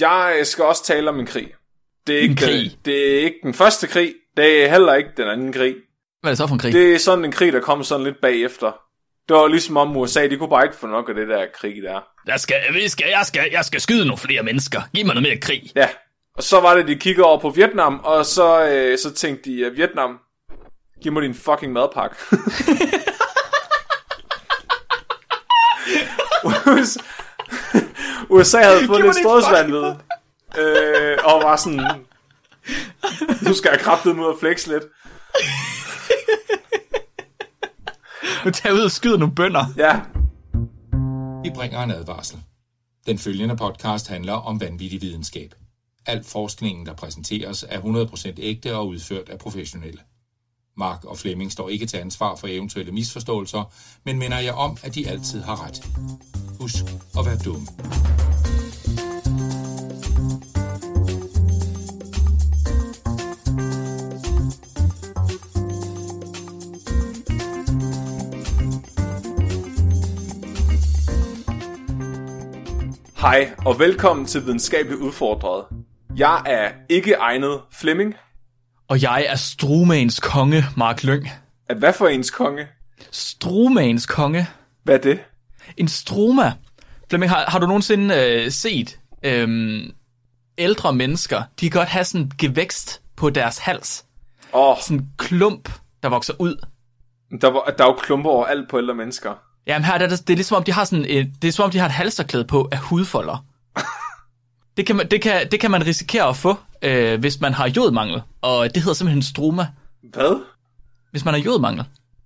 Jeg skal også tale om en krig. Det er ikke, En krig? Den, det er ikke den første krig. Det er heller ikke den anden krig. Hvad er det så for en krig? Det er sådan en krig, der kom sådan lidt bagefter. Det var ligesom om USA, de kunne bare ikke få nok af det der krig der. Jeg skal, vi skal, jeg, skal, jeg skal skyde nogle flere mennesker. Giv mig noget mere krig. Ja, og så var det, de kiggede over på Vietnam, og så, øh, så tænkte de, at Vietnam, giv mig din fucking madpakke. USA- havde fået lidt din strådsvandvid, øh, og var sådan, nu skal jeg kraftet ud og flex lidt. Nu tager ud og skyder nogle bønder. Ja, Vi bringer en advarsel. Den følgende podcast handler om vanvittig videnskab. Al forskningen, der præsenteres, er 100% ægte og udført af professionelle. Mark og Flemming står ikke til ansvar for eventuelle misforståelser, men minder jeg om, at de altid har ret. Husk at være dumme. hej og velkommen til Videnskabeligt Udfordret. Jeg er ikke egnet Flemming. Og jeg er Strumans konge, Mark Lyng. At hvad for ens konge? Strumans konge. Hvad er det? En struma. Flemming, har, har du nogensinde øh, set øhm, ældre mennesker? De kan godt have sådan en gevækst på deres hals. Oh, Sådan en klump, der vokser ud. der, var, der er jo klumper over alt på ældre mennesker. Jamen her er det, det er ligesom om, de har sådan et, det er som om, de har et halsterklæde på af hudfolder. det, kan man, det, kan, det kan man risikere at få, øh, hvis man har jodmangel. Og det hedder simpelthen struma, Hvad? hvis man har jodmangel.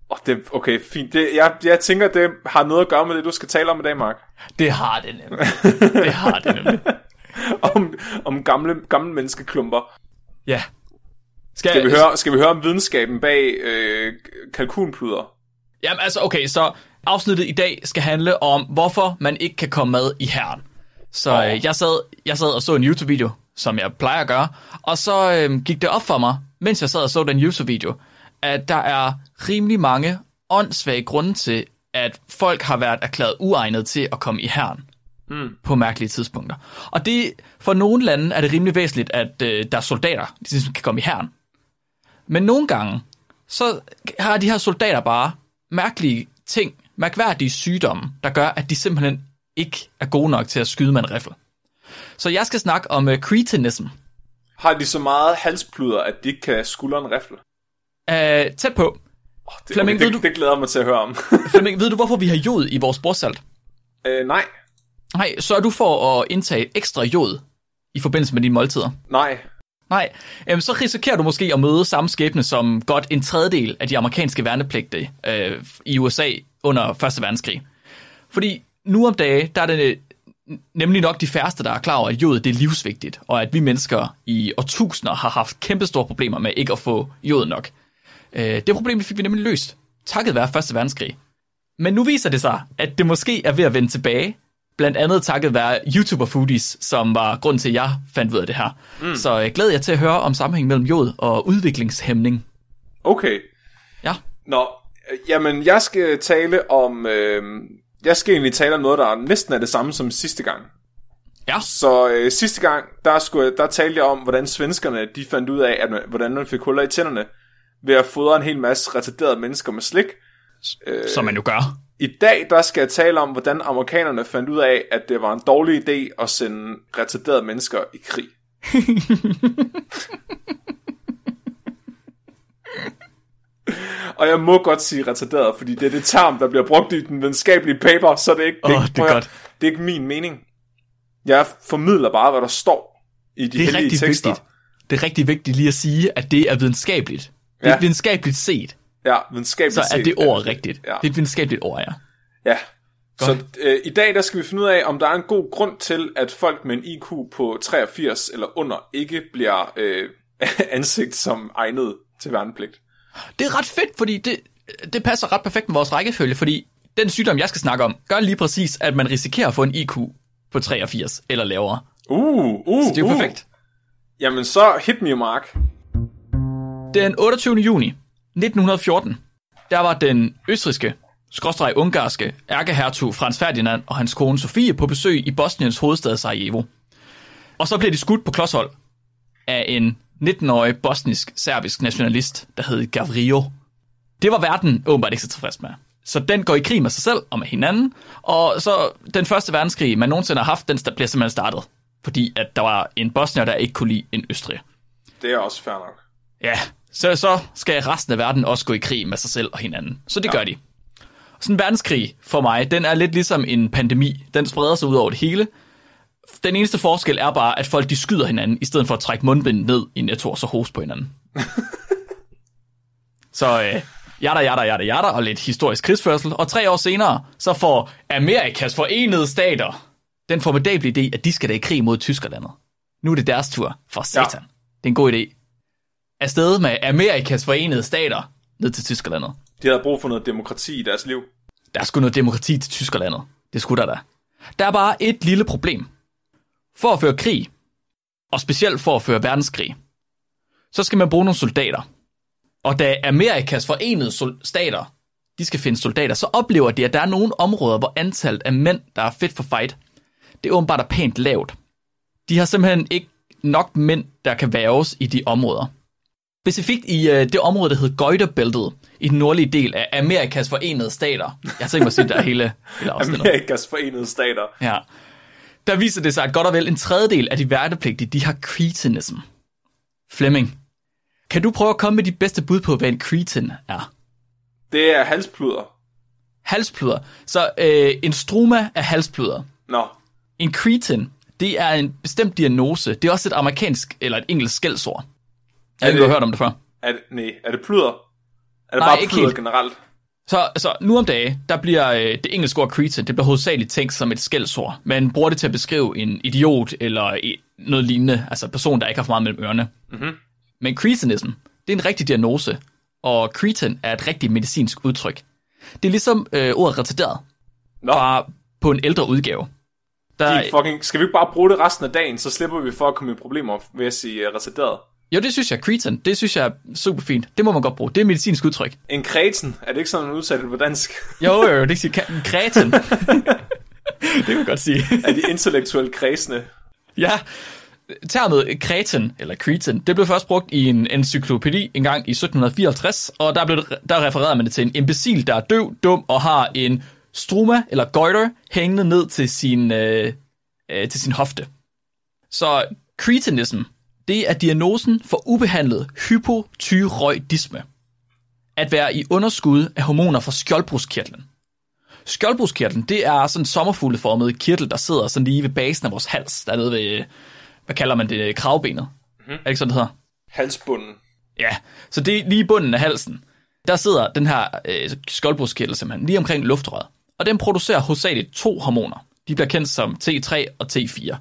Oh, det, okay, fint. Det, jeg, jeg tænker, det har noget at gøre med det, du skal tale om i dag, Mark. Det har det nemlig. det har det nemlig. om, om gamle, gamle menneskeklumper. Ja. Skal vi, høre, skal vi høre om videnskaben bag øh, kalkunpluder? Jamen altså, okay, så afsnittet i dag skal handle om, hvorfor man ikke kan komme med i herren. Så Åh. øh, jeg, sad, jeg sad og så en YouTube-video, som jeg plejer at gøre, og så øh, gik det op for mig, mens jeg sad og så den YouTube-video, at der er rimelig mange åndssvage grunde til, at folk har været erklæret uegnet til at komme i herren mm. på mærkelige tidspunkter. Og det, for nogle lande er det rimelig væsentligt, at øh, der er soldater, de ligesom kan komme i herren. Men nogle gange, så har de her soldater bare mærkelige ting, mærkværdige sygdomme, der gør, at de simpelthen ikke er gode nok til at skyde med en riffel. Så jeg skal snakke om uh, cretinism. Har de så meget halspluder, at de ikke kan en rifle? Uh, tæt på. Oh, det, Flemming, okay, ved det, du- det glæder mig til at høre om. Flemming, ved du, hvorfor vi har jod i vores bordsalt? øh, nej, Nej, så er du for at indtage ekstra jod i forbindelse med dine måltider. nej. Nej, jamen, så risikerer du måske at møde samme skæbne som godt en tredjedel af de amerikanske værnepligtige øh, i USA under 1. verdenskrig. Fordi nu om dage, der er det øh, nemlig nok de færreste, der er klar over, at jod det er livsvigtigt, og at vi mennesker i årtusinder har haft kæmpe store problemer med ikke at få jod nok. Øh, det problem fik vi nemlig løst, takket være 1. verdenskrig. Men nu viser det sig, at det måske er ved at vende tilbage, blandt andet takket være YouTuber Foodies, som var grund til, at jeg fandt ud af det her. Mm. Så jeg glæder jeg til at høre om sammenhæng mellem jod og udviklingshæmning. Okay. Ja, Nå, øh, jamen, jeg skal tale om... Øh, jeg skal egentlig tale om noget, der næsten er det samme som sidste gang. ja, Så øh, sidste gang, der, skulle, der talte jeg om, hvordan svenskerne de fandt ud af, at man, hvordan man fik huller i tænderne ved at fodre en hel masse retarderede mennesker med slik. som man jo gør. I dag, der skal jeg tale om, hvordan amerikanerne fandt ud af, at det var en dårlig idé at sende retarderede mennesker i krig. Og jeg må godt sige retarderet, fordi det er det term, der bliver brugt i den videnskabelige paper, så det er ikke, det er, Åh, ikke, det er godt. det er ikke min mening. Jeg formidler bare, hvad der står i de Det er hellige rigtig tekster. vigtigt. Det er rigtig vigtigt lige at sige, at det er videnskabeligt. Det er Ja. videnskabeligt set, Ja, videnskabeligt så er set, det ord rigtigt. Ja. Det er et videnskabeligt ord, ja. Ja. Så øh, i dag der skal vi finde ud af, om der er en god grund til, at folk med en IQ på 83 eller under ikke bliver øh, ansigt som egnet til værnepligt. Det er ret fedt, fordi det, det passer ret perfekt med vores rækkefølge, fordi den sygdom, jeg skal snakke om, gør lige præcis, at man risikerer at få en IQ på 83 eller lavere. Uh, uh, Så det er jo uh. perfekt. Jamen så hit me, Mark. Den 28. juni 1914, der var den østriske, skråstreg ungarske, ærkehertug Frans Ferdinand og hans kone Sofie på besøg i Bosniens hovedstad Sarajevo. Og så bliver de skudt på klodshold af en 19-årig bosnisk-serbisk nationalist, der hed Gavrio. Det var verden åbenbart ikke så tilfreds med. Så den går i krig med sig selv og med hinanden, og så den første verdenskrig, man nogensinde har haft, den bliver simpelthen startet. Fordi at der var en bosnier, der ikke kunne lide en østrig. Det er også fair nok. Ja, så, så skal resten af verden også gå i krig med sig selv og hinanden. Så det ja. gør de. Sådan en verdenskrig for mig, den er lidt ligesom en pandemi. Den spreder sig ud over det hele. Den eneste forskel er bare, at folk de skyder hinanden, i stedet for at trække mundbind ned i netto og så hoste på hinanden. så øh, jada, jada, jada, jada, og lidt historisk krigsførsel. Og tre år senere, så får Amerikas forenede stater den formidable idé, at de skal da i krig mod Tyskerlandet. Nu er det deres tur for satan. Ja. Det er en god idé. Afsted med Amerikas forenede stater ned til Tyskerlandet. De havde brug for noget demokrati i deres liv. Der er sgu noget demokrati til Tyskerlandet. Det skulle der da. Der er bare et lille problem. For at føre krig, og specielt for at føre verdenskrig, så skal man bruge nogle soldater. Og da Amerikas forenede stater, de skal finde soldater, så oplever de, at der er nogle områder, hvor antallet af mænd, der er fedt for fight, det er åbenbart er pænt lavt. De har simpelthen ikke nok mænd, der kan værves i de områder. Specifikt i uh, det område, der hedder Goiterbæltet, i den nordlige del af Amerikas Forenede Stater. Jeg tænkt mig at sige, der er hele, hele Amerikas Forenede Stater. Ja. Der viser det sig, at godt og vel en tredjedel af de værnepligtige, de har cretinism. Flemming, kan du prøve at komme med dit bedste bud på, hvad en cretin er? Det er halspluder. Halspluder. Så øh, en struma er halspluder. Nå. En cretin, det er en bestemt diagnose. Det er også et amerikansk eller et engelsk skældsord. Jeg har ikke hørt om det før. Er det, nej, er det pluder? Er det Nej, bare pluder helt. generelt? Så altså, nu om dagen, der bliver øh, det engelske ord cretin, det bliver hovedsageligt tænkt som et skældsord. Man bruger det til at beskrive en idiot eller noget lignende, altså en person, der ikke har for meget mellem ørerne. Mm-hmm. Men cretinism, det er en rigtig diagnose, og cretin er et rigtigt medicinsk udtryk. Det er ligesom øh, ordet retarderet, Nå. bare på en ældre udgave. Der, fucking, skal vi ikke bare bruge det resten af dagen, så slipper vi for at komme i problemer ved at sige uh, retarderet? Jo, det synes jeg. Cretin, det synes jeg er super fint. Det må man godt bruge. Det er medicinsk udtryk. En kreten, er det ikke sådan, man det på dansk? jo, jo, det siger en kreten. det kan man godt sige. er de intellektuelt kredsende? Ja, termet kreten, eller kreten, det blev først brugt i en encyklopædi en gang i 1754, og der, blev, der refererede man det til en imbecil, der er døv, dum og har en struma, eller goiter, hængende ned til sin, øh, øh, til sin hofte. Så cretinism, det er diagnosen for ubehandlet hypotyroidisme. At være i underskud af hormoner fra skjoldbruskkirtlen. Skjoldbruskkirtlen, det er sådan en sommerfugleformet kirtel, der sidder sådan lige ved basen af vores hals, dernede ved, hvad kalder man det, kravbenet. Mm-hmm. Er det ikke sådan, det hedder? Halsbunden. Ja, så det er lige bunden af halsen. Der sidder den her øh, skjoldbruskkirtel simpelthen lige omkring luftrøret. Og den producerer hovedsageligt to hormoner. De bliver kendt som T3 og T4.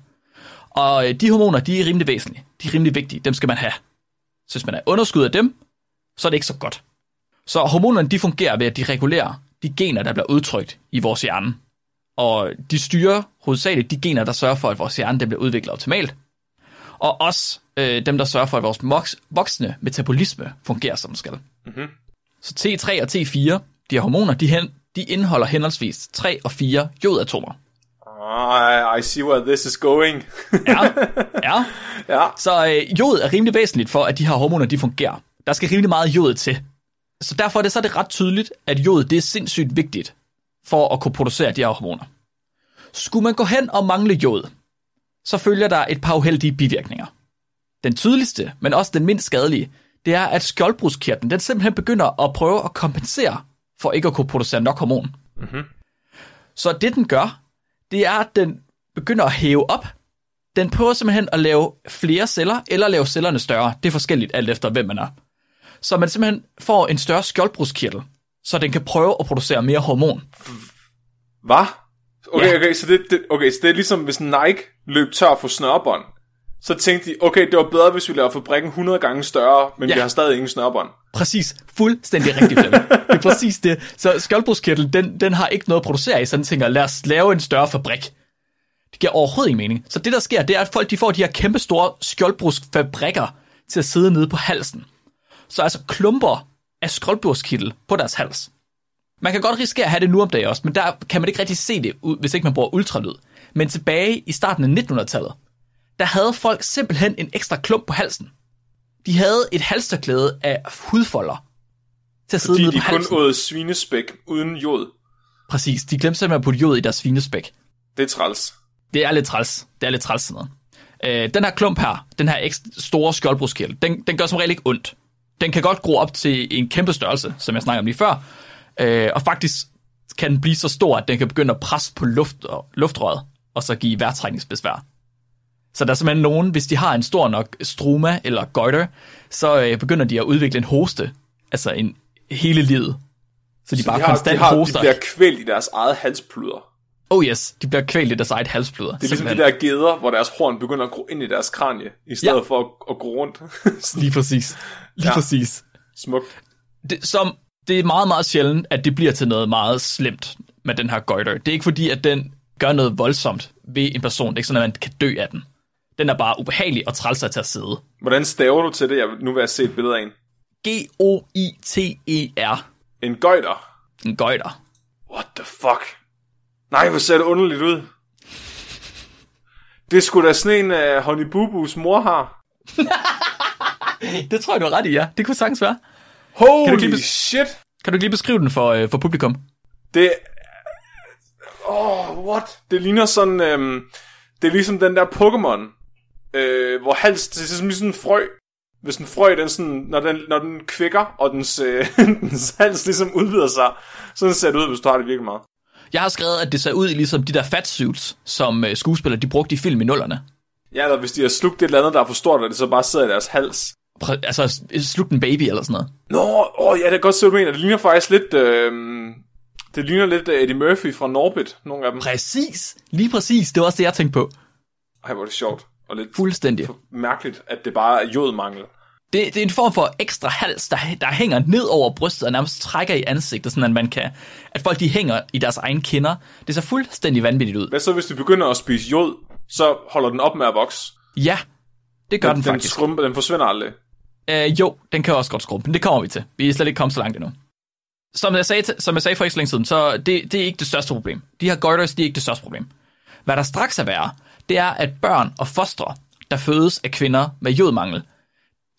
Og øh, de hormoner, de er rimelig væsentlige. De er rimelig vigtige. Dem skal man have. Så hvis man er underskud af dem, så er det ikke så godt. Så hormonerne, de fungerer ved, at de regulerer de gener, der bliver udtrykt i vores hjerne. Og de styrer hovedsageligt de gener, der sørger for, at vores hjerne bliver udviklet optimalt. Og også øh, dem, der sørger for, at vores voksne metabolisme fungerer, som skal. Mm-hmm. Så T3 og T4, de her hormoner, de, hen, de indeholder henholdsvis 3 og 4 jodatomer. I, I see where this is going. ja, ja. ja. Så øh, jod er rimelig væsentligt for, at de her hormoner de fungerer. Der skal rimelig meget jod til. Så derfor er det, så er det ret tydeligt, at jod det er sindssygt vigtigt for at kunne producere de her hormoner. Skulle man gå hen og mangle jod, så følger der et par uheldige bivirkninger. Den tydeligste, men også den mindst skadelige, det er, at skjoldbruskkirtlen den simpelthen begynder at prøve at kompensere for ikke at kunne producere nok hormon. Mm-hmm. Så det den gør, det er, at den begynder at hæve op. Den prøver simpelthen at lave flere celler, eller lave cellerne større. Det er forskelligt alt efter, hvem man er. Så man simpelthen får en større skjoldbruskkirtel, så den kan prøve at producere mere hormon. Hvad? Okay, ja. okay, så det, det, okay, så det er ligesom, hvis Nike løb tør for snørbånd. Så tænkte de, okay, det var bedre, hvis vi laver fabrikken 100 gange større, men ja. vi har stadig ingen snørbånd. Præcis. Fuldstændig rigtigt, Det er præcis det. Så skjoldbruskkirtel, den, den har ikke noget at producere i, så den tænker, lad os lave en større fabrik. Det giver overhovedet ingen mening. Så det, der sker, det er, at folk de får de her kæmpe store skjoldbruskfabrikker til at sidde nede på halsen. Så altså klumper af skjoldbruskkittel på deres hals. Man kan godt risikere at have det nu om dagen også, men der kan man ikke rigtig se det, hvis ikke man bruger ultralyd. Men tilbage i starten af 1900-tallet, der havde folk simpelthen en ekstra klump på halsen. De havde et halsterklæde af hudfolder til at sidde Fordi de kun åd svinespæk uden jod. Præcis, de glemte simpelthen at putte jod i deres svinespæk. Det er træls. Det er lidt træls. Det er lidt træls sådan noget. Øh, den her klump her, den her ekstra store skjoldbruskkæld, den, den gør som regel ikke ondt. Den kan godt gro op til en kæmpe størrelse, som jeg snakkede om lige før. Øh, og faktisk kan den blive så stor, at den kan begynde at presse på luft, luftrøret, og så give vejrtrækningsbesvær. Så der er simpelthen nogen, hvis de har en stor nok struma eller goiter, så øh, begynder de at udvikle en hoste, altså en hele livet. Så de Så bare de, har, konstant de, har, de hoster. bliver kvælt i deres eget halspluder. Oh yes, de bliver kvælt i deres eget halsbløder. Det er ligesom de der geder, hvor deres horn begynder at gro ind i deres kranie, i stedet Ja. for at, at gro rundt. Lige præcis. Lige. Ja. præcis. Smukt. det, som, det er meget, meget sjældent, at det bliver til noget meget slemt med den her goiter. Det er ikke fordi, at den gør noget voldsomt ved en person. Det er ikke sådan, at man kan dø af den. Den er bare ubehagelig og træls at til at sidde. Hvordan staver du til det? Jeg, nu vil jeg se et billede af en. G-O-I-T-E-R. En gøjter. En goiter. What the fuck? Nej, hvor ser det underligt ud. Det skulle da sådan en, uh, Honey Boo Boos mor har. Det tror jeg, du har ret i, ja. Det kunne sagtens være. Holy Kan du lige shit. Kan du lige beskrive den for, øh, for publikum? Det... Åh, oh, what? Det ligner sådan... Øhm, det er ligesom den der Pokémon, øh, hvor hals... Det er som sådan en frø. Hvis en frø, den sådan, når, den, når den kvikker, og dens, øh, dens hals ligesom udvider sig, sådan ser det ud, hvis du har det virkelig meget. Jeg har skrevet, at det ser ud ligesom de der fatsuits, som øh, skuespillere de brugte i film i nullerne. Ja, eller hvis de har slugt et eller andet, der er for stort, og det så bare sidder i deres hals. Præ- altså, sluk en baby eller sådan noget. Nå, åh, ja, det er godt se, du mener. Det ligner faktisk lidt... Øh, det ligner lidt øh, Eddie Murphy fra Norbit, nogle af dem. Præcis. Lige præcis. Det var også det, jeg tænkte på. Ej, hvor er det sjovt. Og lidt Fuldstændig. mærkeligt, at det bare er jodmangel. Det, det er en form for ekstra hals, der, der hænger ned over brystet og nærmest trækker i ansigtet, sådan at man kan, at folk de hænger i deres egen kinder. Det ser fuldstændig vanvittigt ud. Hvad så, hvis du begynder at spise jod, så holder den op med at vokse? Ja, det gør den, den, faktisk. skrumper, den forsvinder aldrig. Øh, jo, den kan også godt skrumpe, men det kommer vi til. Vi er slet ikke kommet så langt endnu. Som jeg sagde, som jeg sagde for ikke så længe siden, så det, det er ikke det største problem. De her goiters, de er ikke det største problem. Hvad der straks er værre, det er, at børn og fostre, der fødes af kvinder med jodmangel,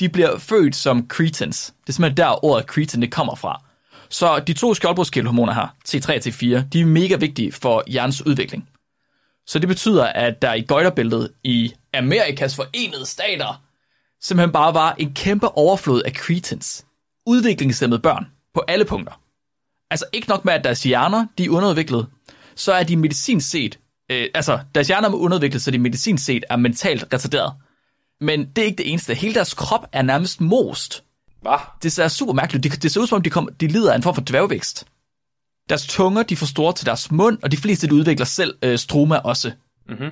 de bliver født som cretins. Det er simpelthen der ordet cretin det kommer fra. Så de to skjoldbruskkældehormoner her, T3 og T4, de er mega vigtige for hjernens udvikling. Så det betyder, at der i goiterbæltet i Amerikas forenede stater simpelthen bare var en kæmpe overflod af cretins. Udviklingshemmede børn på alle punkter. Altså ikke nok med, at deres hjerner de er underudviklet, så er de medicinsk set, øh, altså deres hjerner er underudviklet, så de medicinsk set er mentalt retarderet. Men det er ikke det eneste. Hele deres krop er nærmest most. Hvad? Det ser super mærkeligt. Det, det ser ud som om, de, kom, de lider af en form for dværgvækst. Deres tunger, de får store til deres mund, og de fleste, de udvikler selv øh, stroma også. Mhm.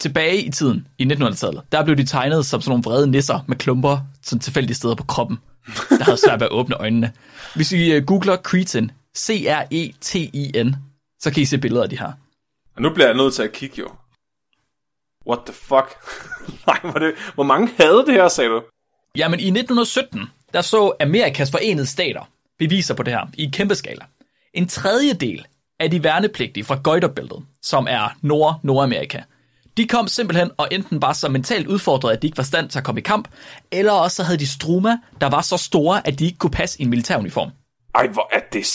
Tilbage i tiden, i 1900-tallet, der blev de tegnet som sådan nogle vrede nisser med klumper sådan tilfældige steder på kroppen, der havde svært ved at åbne øjnene. Hvis I øh, googler cretin, C-R-E-T-I-N, så kan I se billeder af de her. Og nu bliver jeg nødt til at kigge jo. What the fuck? Nej, hvor, det, hvor mange havde det her, sagde du? Jamen i 1917, der så Amerikas forenede stater beviser på det her i kæmpe skala. En tredjedel af de værnepligtige fra Goiterbæltet, som er Nord Nordamerika, de kom simpelthen og enten var så mentalt udfordret, at de ikke var stand til at komme i kamp, eller også så havde de struma, der var så store, at de ikke kunne passe i en militæruniform. Ej, hvor er det...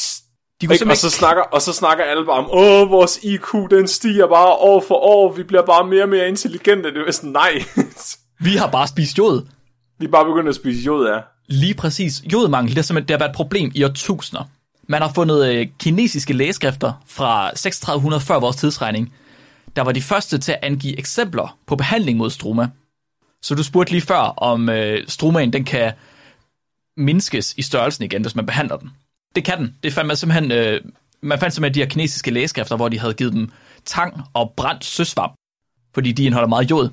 De kunne Ikke? Og, så snakker, og så snakker alle bare om, åh, vores IQ, den stiger bare år for år, vi bliver bare mere og mere intelligente. Det er sådan, nej. Vi har bare spist jod. vi er bare begyndt at spise jod af. Lige præcis. Jodmangel, det har simpelthen det har været et problem i årtusinder. Man har fundet øh, kinesiske lægeskrifter fra 3600 før vores tidsregning, der var de første til at angive eksempler på behandling mod struma. Så du spurgte lige før, om øh, strumaen den kan mindskes i størrelsen igen, hvis man behandler den. Det kan den. Det fandt man simpelthen, øh, man fandt simpelthen de her kinesiske lægeskrifter, hvor de havde givet dem tang og brændt søsvamp, fordi de indeholder meget jod.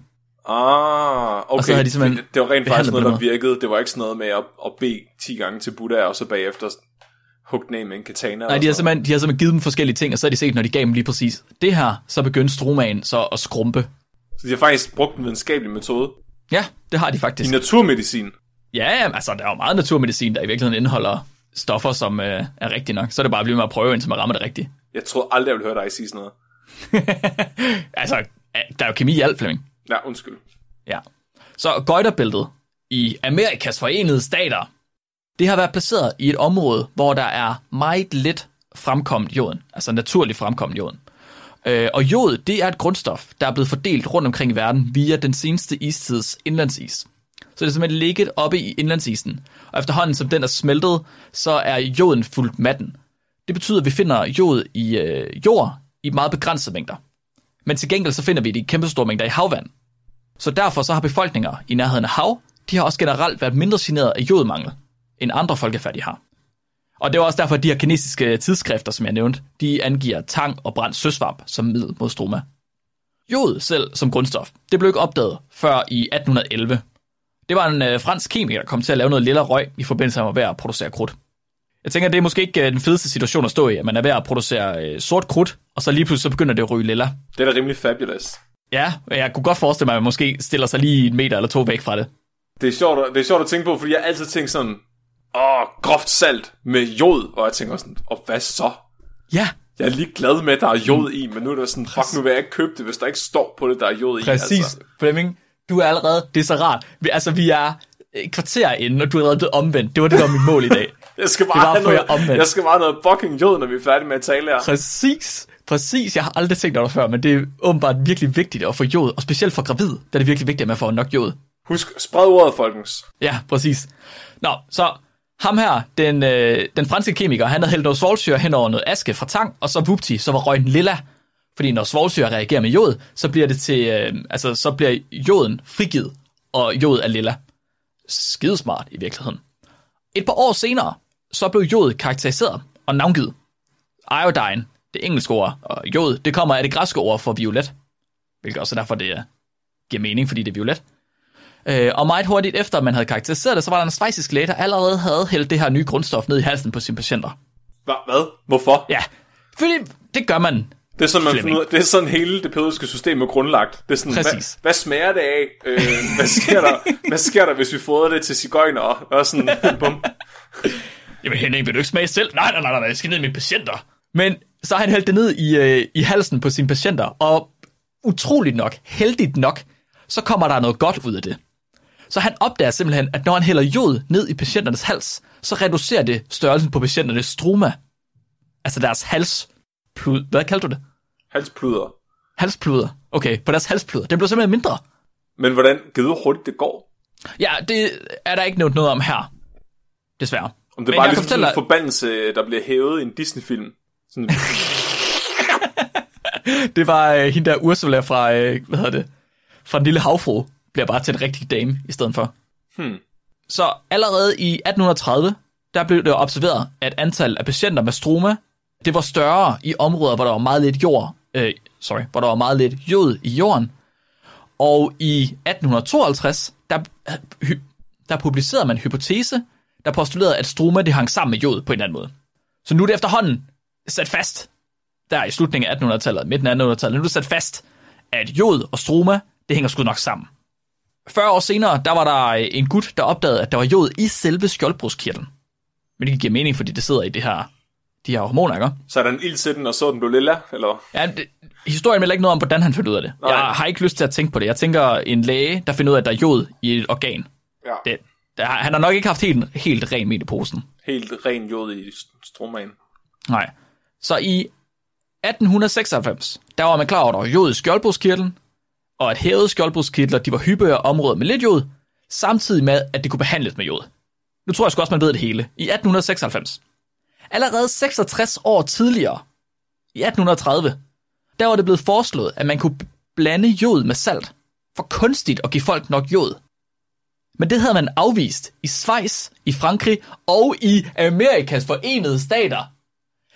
Ah, okay. Og så havde de simpelthen det, det var rent faktisk noget, der virkede. Det var ikke sådan noget med at, at bede 10 gange til Buddha, og så bagefter hugge den af med en katana. Nej, de har, simpelthen, de har simpelthen givet dem forskellige ting, og så har de set, når de gav dem lige præcis det her, så begyndte strumaen så at skrumpe. Så de har faktisk brugt en videnskabelig metode. Ja, det har de I faktisk. naturmedicin. Ja, ja, altså der er jo meget naturmedicin, der i virkeligheden indeholder stoffer, som øh, er rigtige nok. Så er det bare at blive med at prøve, indtil man rammer det rigtige. Jeg tror aldrig, jeg ville høre dig sige sådan noget. altså, der er jo kemi i alt, Flemming. Ja, undskyld. Ja. Så Goiterbæltet i Amerikas Forenede Stater, det har været placeret i et område, hvor der er meget let fremkommet jorden, altså naturligt fremkommet jorden. Øh, og jod, det er et grundstof, der er blevet fordelt rundt omkring i verden via den seneste istids indlandsis. Så det er simpelthen ligget oppe i indlandsisen. Og efterhånden som den er smeltet, så er joden fuldt matten. Det betyder, at vi finder jod i øh, jord i meget begrænsede mængder. Men til gengæld så finder vi det i kæmpe store mængder i havvand. Så derfor så har befolkninger i nærheden af hav, de har også generelt været mindre generet af jodmangel, end andre folkefærdige har. Og det var også derfor, at de her kinesiske øh, tidsskrifter, som jeg nævnte, de angiver tang og brændt søsvamp som middel mod stroma. Jod selv som grundstof, det blev ikke opdaget før i 1811. Det var en øh, fransk kemiker, der kom til at lave noget lille røg i forbindelse med at producere krudt. Jeg tænker, det er måske ikke øh, den fedeste situation at stå i, at man er ved at producere øh, sort krudt, og så lige pludselig så begynder det at ryge lilla. Det er da rimelig fabulous. Ja, jeg kunne godt forestille mig, at man måske stiller sig lige en meter eller to væk fra det. Det er sjovt, at- det er sjovt at tænke på, fordi jeg altid tænker sådan, åh, groft salt med jod, og jeg tænker sådan, og hvad så? Ja, Jeg er lige glad med, at der er jod i, men nu er det sådan, fuck, nu vil jeg ikke købe det, hvis der ikke står på det, der er jod i. præcis. Altså. Flemming, du er allerede, det er så rart. Vi, altså, vi er et kvarter inde, og du er allerede blevet omvendt. Det var det, der var mit mål i dag. Jeg skal Det bare, var have for jer noget, omvendt. jeg skal bare noget fucking jod, når vi er færdige med at tale her. Præcis, præcis. Jeg har aldrig tænkt over det før, men det er åbenbart virkelig vigtigt at få jod, og specielt for gravid, der er det virkelig vigtigt, at man får nok jod. Husk, spred ordet, folkens. Ja, præcis. Nå, så ham her, den, øh, den franske kemiker, han havde hældt noget svovlsyre hen over noget aske fra tang, og så vupti, så var røgen lilla. Fordi når svovlsyre reagerer med jod, så bliver det til, øh, altså så bliver joden frigivet, og jod er lilla. Skidesmart i virkeligheden. Et par år senere, så blev jod karakteriseret og navngivet. Iodine, det engelske ord, og jod, det kommer af det græske ord for violet. Hvilket også er derfor, det øh, giver mening, fordi det er violet. Øh, og meget hurtigt efter, man havde karakteriseret det, så var der en svejsisk læge, der allerede havde hældt det her nye grundstof ned i halsen på sine patienter. Hva, hvad? Hvorfor? Ja, fordi det gør man. Det er sådan, man finder det er sådan hele det pædagogiske system er grundlagt. Det er sådan, Præcis. hvad, hvad, smager det af? Øh, hvad, sker der, hvad sker der, hvis vi fodrer det til cigøjner? Og sådan, bum. Jamen Henning, vil du ikke smage selv? Nej, nej, nej, nej, jeg skal ned i mine patienter. Men så har han hældt det ned i, øh, i halsen på sine patienter, og utroligt nok, heldigt nok, så kommer der noget godt ud af det. Så han opdager simpelthen, at når han hælder jod ned i patienternes hals, så reducerer det størrelsen på patienternes stroma. Altså deres halsplud. Hvad kalder du det? Halspluder. Halspluder. Okay, på deres halspluder. Den bliver simpelthen mindre. Men hvordan, hvor hurtigt det går? Ja, det er der ikke nævnt noget om her. Desværre. Om det er Men bare ligesom sådan fortælle en forbandelse, der bliver hævet i en Disney-film. Sådan, Det var øh, hende der Ursula fra, øh, hvad hedder det, fra den lille havfru, bliver bare til en rigtig dame i stedet for. Hmm. Så allerede i 1830, der blev det observeret, at antallet af patienter med stroma, det var større i områder, hvor der var meget lidt jord, øh, sorry, hvor der var meget lidt jod i jorden. Og i 1852, der, øh, der publicerede man en hypotese, der postulerede, at stroma det hang sammen med jod på en eller anden måde. Så nu er det efterhånden sat fast, der i slutningen af 1800-tallet, midten af 1800-tallet, nu er det sat fast, at jod og stroma, det hænger sgu nok sammen. 40 år senere, der var der øh, en gut, der opdagede, at der var jod i selve skjoldbruskkirtlen. Men det giver mening, fordi det sidder i det her, de her hormoner, ikke? så er der en ild til den, og så den blev lilla, eller? Ja, det, historien melder ikke noget om, hvordan han fandt ud af det. Nej. Jeg har ikke lyst til at tænke på det. Jeg tænker en læge, der finder ud af, at der er jod i et organ. Ja, Det, der, han har nok ikke haft helt, helt ren i posen. helt ren jod i stromagen. Nej. Så i 1896, der var man klar over, at der var jod i skjoldbruskkirtlen, og at hævede skjoldbruskkirtler, de var hyppigere områder med lidt jod, samtidig med, at det kunne behandles med jod. Nu tror jeg sgu også, man ved det hele. I 1896. Allerede 66 år tidligere, i 1830, der var det blevet foreslået, at man kunne blande jod med salt, for kunstigt at give folk nok jod. Men det havde man afvist i Schweiz, i Frankrig og i Amerikas forenede stater.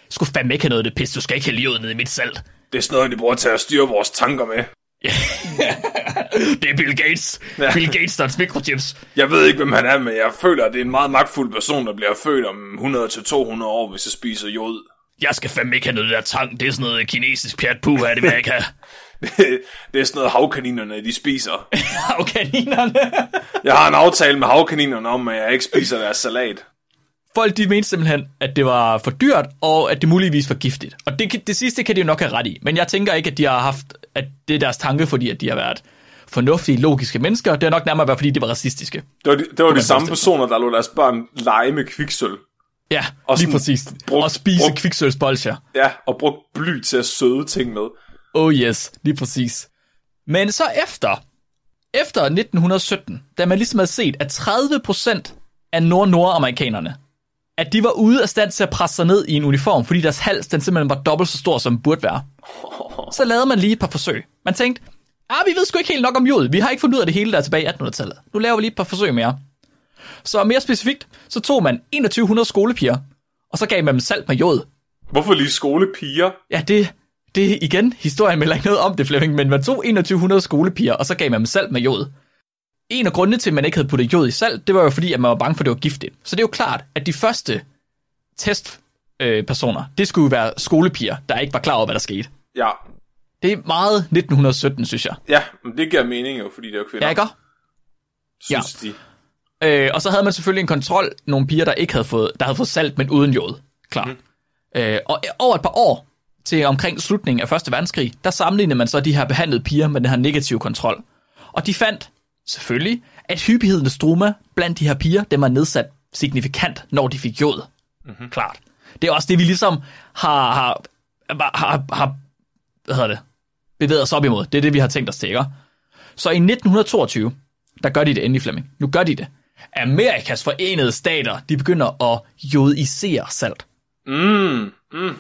Jeg skulle fandme ikke have noget af det pis, du skal ikke have jod ned i mit salt. Det er sådan noget, de bruger til at styre vores tanker med. Det er Bill Gates. Ja. Bill Gates, der er mikrochips. Jeg ved ikke, hvem han er, men jeg føler, at det er en meget magtfuld person, der bliver født om 100-200 år, hvis jeg spiser jod. Jeg skal fandme ikke have noget af det der tang. Det er sådan noget kinesisk pjat puh, er det vil jeg ikke have. det er sådan noget, havkaninerne de spiser. Og kaninerne. Jeg har en aftale med havkaninerne om, at jeg ikke spiser deres salat. Folk de mente simpelthen, at det var for dyrt, og at det muligvis var giftigt. Og det, det sidste kan de jo nok have ret i. Men jeg tænker ikke, at de har haft, at det er deres tanke, fordi at de har været fornuftige, logiske mennesker. Det er nok nærmere være, fordi de var racistiske. Det var de, det var de samme personer, der lå deres børn lege med kviksøl. Ja, Og lige præcis. brugt- og spise brugt- kviksølsbolcher. Ja, og brugt bly til at søde ting med. Oh yes, lige præcis. Men så efter, efter 1917, da man ligesom havde set, at 30% af nord-nordamerikanerne, at de var ude af stand til at presse sig ned i en uniform, fordi deres hals den simpelthen var dobbelt så stor, som den burde være. Så lavede man lige et par forsøg. Man tænkte, ah, vi ved sgu ikke helt nok om jod. Vi har ikke fundet ud af det hele, der er tilbage i 1800-tallet. Nu laver vi lige et par forsøg mere. Så mere specifikt, så tog man 2100 skolepiger, og så gav man dem salt med jod. Hvorfor lige skolepiger? Ja, det, det er igen, historien melder ikke noget om det, Flemming, men man tog 2100 skolepiger, og så gav man dem salt med jod. En af grundene til, at man ikke havde puttet jod i salt, det var jo fordi, at man var bange for, at det var giftigt. Så det er jo klart, at de første testpersoner, øh, det skulle jo være skolepiger, der ikke var klar over, hvad der skete. Ja, Det er meget 1917, synes jeg. ja, men det giver mening jo, fordi det er jo kvinder, Ja, ikke? synes de. Øh, og så havde man selvfølgelig en kontrol, nogle piger, der ikke havde fået, der havde fået salt, men uden jod. Klar. Mm. Øh, og over et par år, til omkring slutningen af Første Verdenskrig, der sammenlignede man så de her behandlede piger med den her negative kontrol. Og de fandt selvfølgelig, at hyppigheden af struma blandt de her piger, den var nedsat signifikant, når de fik jod. Mm-hmm. Klart. Det er også det, vi ligesom har, har, har, har hvad hedder det, bevæget os op imod. Det er det, vi har tænkt os til, ikke? Så i 1922, der gør de det endelig, Flemming. Nu gør de det. Amerikas forenede stater, de begynder at jodisere salt. Mm, mm.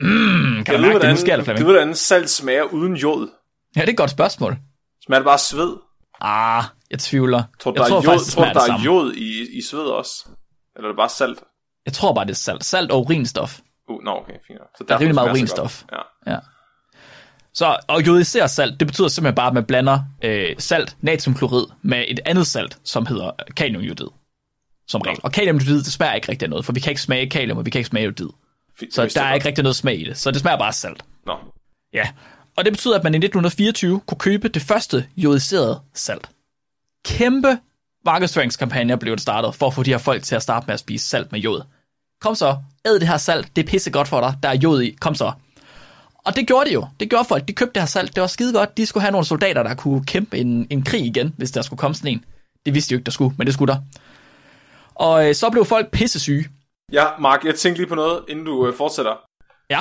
Hmm, kan Jeg du mærke det, hvordan, nu sker det, det Flemming? ved, hvordan salt smager uden jod. Ja, det er et godt spørgsmål. Smager det bare sved? Ah, jeg tvivler. Tror du, jeg der, tror er jod, faktisk, tror, der er jod i, i sved også? Eller er det bare salt? Jeg tror bare, det er salt. Salt og urinstof. Uh, nå, okay, fint. Så Der er rimelig meget urinstof. Ja. Ja. Så at jodisere salt, det betyder simpelthen bare, at man blander øh, salt, natriumklorid, med et andet salt, som hedder kaliumjodid. Som regel. Og kaliumjodid, det smager ikke rigtig noget, for vi kan ikke smage kalium, og vi kan ikke smage jodid. Fint, Så der er ikke rigtig noget smag i det. Så det smager bare salt. Nå. Ja. Og det betyder, at man i 1924 kunne købe det første jodiserede salt. Kæmpe markedsføringskampagner blev det startet, for at få de her folk til at starte med at spise salt med jod. Kom så, æd det her salt, det er pisse godt for dig, der er jod i, kom så. Og det gjorde de jo. Det gjorde folk, de købte det her salt, det var skide godt. De skulle have nogle soldater, der kunne kæmpe en, en krig igen, hvis der skulle komme sådan en. Det vidste de jo ikke, der skulle, men det skulle der. Og øh, så blev folk pisse syge. Ja, Mark, jeg tænkte lige på noget, inden du øh, fortsætter. Ja,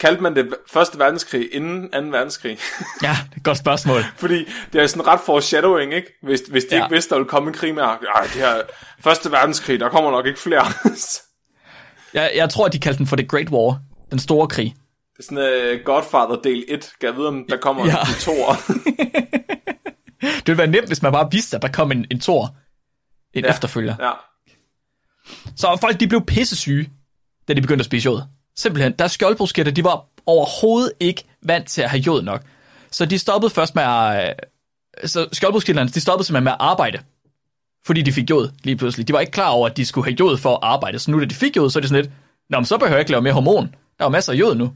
Kaldte man det første verdenskrig inden 2. verdenskrig? ja, det er et godt spørgsmål. Fordi det er sådan ret foreshadowing, ikke? Hvis, hvis de Ja. ikke vidste, der ville komme en krig med, ej, det her første verdenskrig, der kommer nok ikke flere. det Jeg, jeg tror, de kaldte den for The Great War, den store krig. er sådan uh, Godfather del 1. Kan jeg vide, om der kommer Ja. en to år? Det ville være nemt, hvis man bare vidste, at der kom en, en tor, en. Ja. efterfølger. ja. Så folk, de blev pissesyge, da de begyndte at spise jod. Simpelthen, deres skjoldbrusketter, de var overhovedet ikke vant til at have jod nok. Så de stoppede først med at... øh, Så skjoldbrusketterne, de stoppede simpelthen med at arbejde. Fordi de fik jod lige pludselig. De var ikke klar over, at de skulle have jod for at arbejde. Så nu, da de fik jod, så er det sådan lidt, Nå, men så behøver jeg ikke lave mere hormon. Der er masser af jod nu.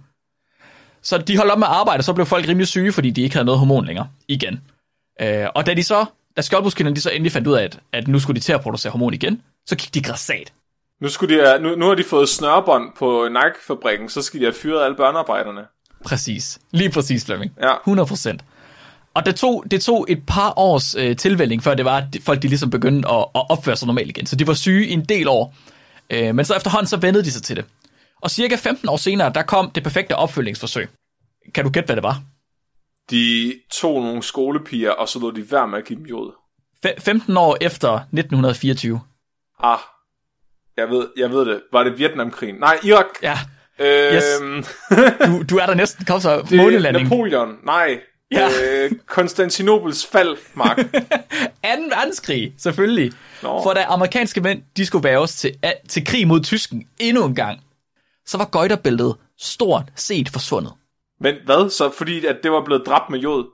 Så de holdt op med at arbejde, og så blev folk rimelig syge, fordi de ikke havde noget hormon længere. Igen. Øh, og da de så, da skjoldbrusketterne de så endelig fandt ud af, at, at nu skulle de til at producere hormon igen, så gik de græsat. Nu, skulle de, nu, nu har de fået snørbånd på Nike-fabrikken, så skal de have fyret alle børnearbejderne. Præcis. Lige præcis, Flemming. Ja. 100 procent. Og det tog, det tog et par års øh, tilvælling, før det var, at folk de ligesom begyndte at, at opføre sig normalt igen. Så de var syge i en del år. Øh, men så efterhånden, så vendede de sig til det. Og cirka 15 år senere, der kom det perfekte opfølgningsforsøg. Kan du gætte, hvad det var? De tog nogle skolepiger, og så lod de være med at give dem jod. Fe- 15 år efter 1924. Ah, jeg ved, jeg ved det. Var det Vietnamkrigen? Nej, Irak. Ja, Øhm, du, du er der næsten. Kom så, månelanding. Napoleon. Nej. Ja. Øh, Konstantinopels fald, Mark. 2. verdenskrig, selvfølgelig. Nå. For da amerikanske mænd, de skulle væves til, til krig mod tysken endnu en gang, så var gøjterbæltet stort set forsvundet. Men hvad? Så fordi at det var blevet dræbt med jod?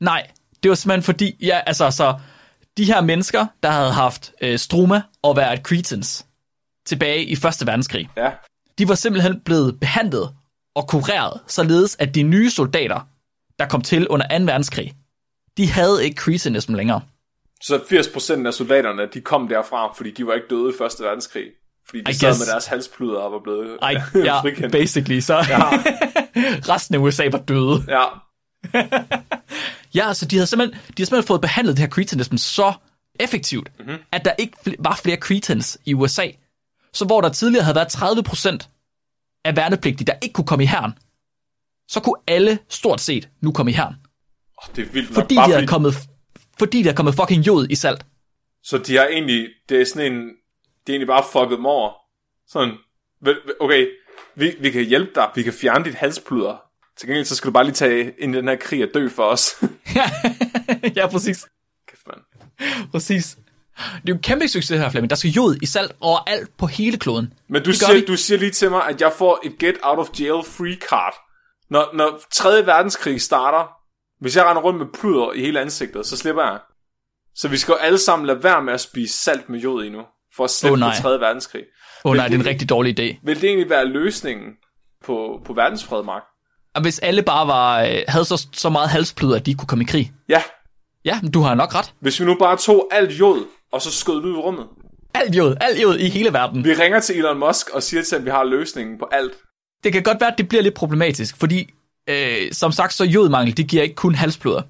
Nej, det var simpelthen fordi, ja, altså, så de her mennesker, der havde haft øh, struma og været cretans tilbage i Første Verdenskrig, Ja. de var simpelthen blevet behandlet og kureret, således at de nye soldater, der kom til under 2. verdenskrig, de havde ikke cretinism længere. Så 80% af soldaterne, de kom derfra, fordi de var ikke døde i Første Verdenskrig. Fordi de I sad guess. med deres halspluder og var blevet Ej, ja, frikendt. basically, så Ja. resten af USA var døde. Ja. Ja, altså de havde simpelthen, de havde simpelthen fået behandlet det her cretinism så effektivt, Mhm. mm-hmm. at der ikke var flere cretins i USA. Så hvor der tidligere havde været 30 procent af værnepligtige, der ikke kunne komme i herren, så kunne alle stort set nu komme i herren. Oh, det er vildt nok. Fordi bare de havde kommet, fordi der er kommet fucking jod i salt. Så de har egentlig, det er sådan en, det er egentlig bare fucket dem over. Sådan, okay, vi, vi kan hjælpe dig, vi kan fjerne dit halspluder. Til gengæld, så skal du bare lige tage ind i den her krig og dø for os. ja, præcis. Kæft, mand. Præcis. Det er jo en kæmpe succes her, Flemming. Der skal jod i salt overalt på hele kloden. Men du siger, vi. du siger lige til mig, at jeg får et get out of jail free card. Når, når 3. verdenskrig starter, hvis jeg render rundt med pluder i hele ansigtet, så slipper jeg. Så vi skal jo alle sammen lade være med at spise salt med jod i nu, for at slippe oh, 3. verdenskrig. Åh oh, nej, det er en rigtig dårlig idé. Vil det egentlig være løsningen på, på verdensfred, Mark? Og hvis alle bare var, øh, havde så, så meget halspløder, at de kunne komme i krig. Ja, Ja, men du har nok ret. hvis vi nu bare tog alt jod, og så skød ud i rummet. Alt jod, alt jod i hele verden. Vi ringer til Elon Musk og siger til, at vi har løsningen på alt. Det kan godt være, at det bliver lidt problematisk, fordi øh, som sagt, så jodmangel, det giver ikke kun halsbløder.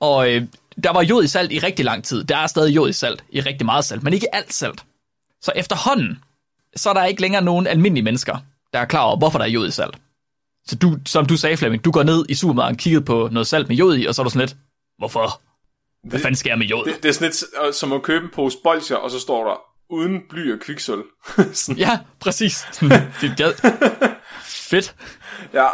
Og øh, der var jod i salt i rigtig lang tid. Der er stadig jod i salt, i rigtig meget salt, men ikke alt salt. Så efterhånden, så er der ikke længere nogen almindelige mennesker, der er klar over, hvorfor der er jod i salt. Så du, som du sagde, Flemming, du går ned i supermarkedet og kigger på noget salt med jod i, og så er du sådan lidt, hvorfor? Hvad Det- fanden jeg med jod? Det, det er sådan lidt øh, som at købe en pose bolcher, og så står der uden bly og kviksøl. Ja, præcis. det gad. Fedt. ja,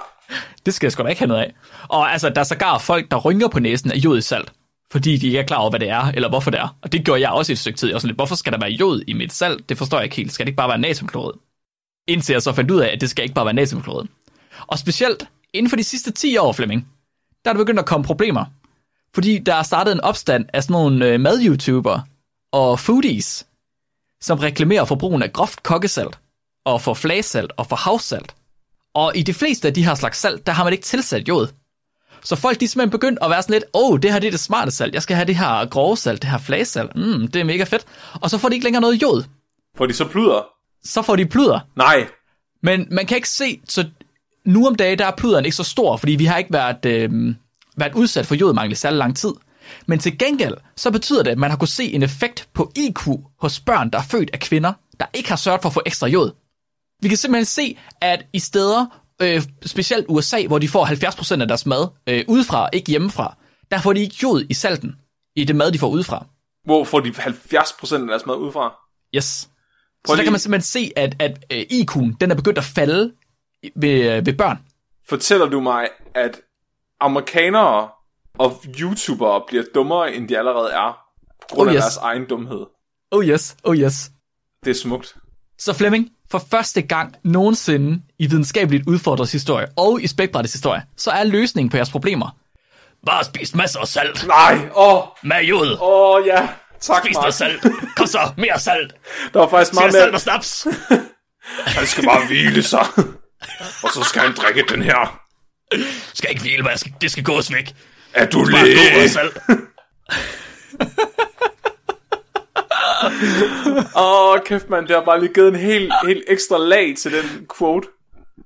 Det skal jeg sgu da ikke have noget af. Og altså, der er sågar folk, der rynker på næsen af jod i salt, fordi de ikke er klar over, hvad det er, eller hvorfor det er. Og det gjorde jeg også i et stykke tid. Jeg var sådan lidt, hvorfor skal der være jod i mit salt? Det forstår jeg ikke helt. Skal det ikke bare være natriumklorid? Indtil jeg så fandt ud af, at det skal ikke bare være natriumklorid. Og specielt inden for de sidste 10 år, Flemming, der er der begyndt at komme problemer. Fordi der er startet en opstand af sådan nogle øh, mad-YouTuber og foodies, som reklamerer for brugen af groft kokkesalt, og for flagesalt og for havsalt. Og i de fleste af de her slags salt, der har man ikke tilsat jod. Så folk de er simpelthen begyndt at være sådan lidt, åh, oh, det her det er det smarte salt, jeg skal have det her grove salt, det her flagesalt, mm, det er mega fedt. Og så får de ikke længere noget jod. får de så pluder? Så får de pluder. Nej, Men man kan ikke se, så nu om dagen, der er pluderen ikke så stor, fordi vi har ikke været, øh, været udsat for jodmangel i særlig lang tid. Men til gengæld, så betyder det, at man har kunnet se en effekt på IQ hos børn, der er født af kvinder, der ikke har sørget for at få ekstra jod. Vi kan simpelthen se, at i steder, øh, specielt USA, hvor de får 70% af deres mad øh, udefra, ikke hjemmefra, der får de ikke jod i salten, i det mad, de får udefra. hvor får de 70% af deres mad udefra? Yes. Prøv så der kan man simpelthen se, at, at øh, IQ'en, den er begyndt at falde ved, øh, ved børn. Fortæller du mig, at amerikanere og YouTubere bliver dummere, end de allerede er, på grund Oh, af yes. deres egen dumhed? Oh yes, oh yes. Det er smukt. Så Flemming, for første gang nogensinde i videnskabeligt udfordret historie og i spækbrættets historie, så er løsningen på jeres problemer. Bare spis masser af salt. Nej, åh, Med jod. åh oh, ja, tak Spis noget salt. Kom så, mere salt. Der var faktisk Mere meget salt mere, og snaps. han skal bare hvile sig. og så skal han drikke den her. Skal ikke hvile, men skal, det skal gås væk. Er du læge? Åh, oh, kæft mand, det har bare lige givet en helt, helt ekstra lag til den quote.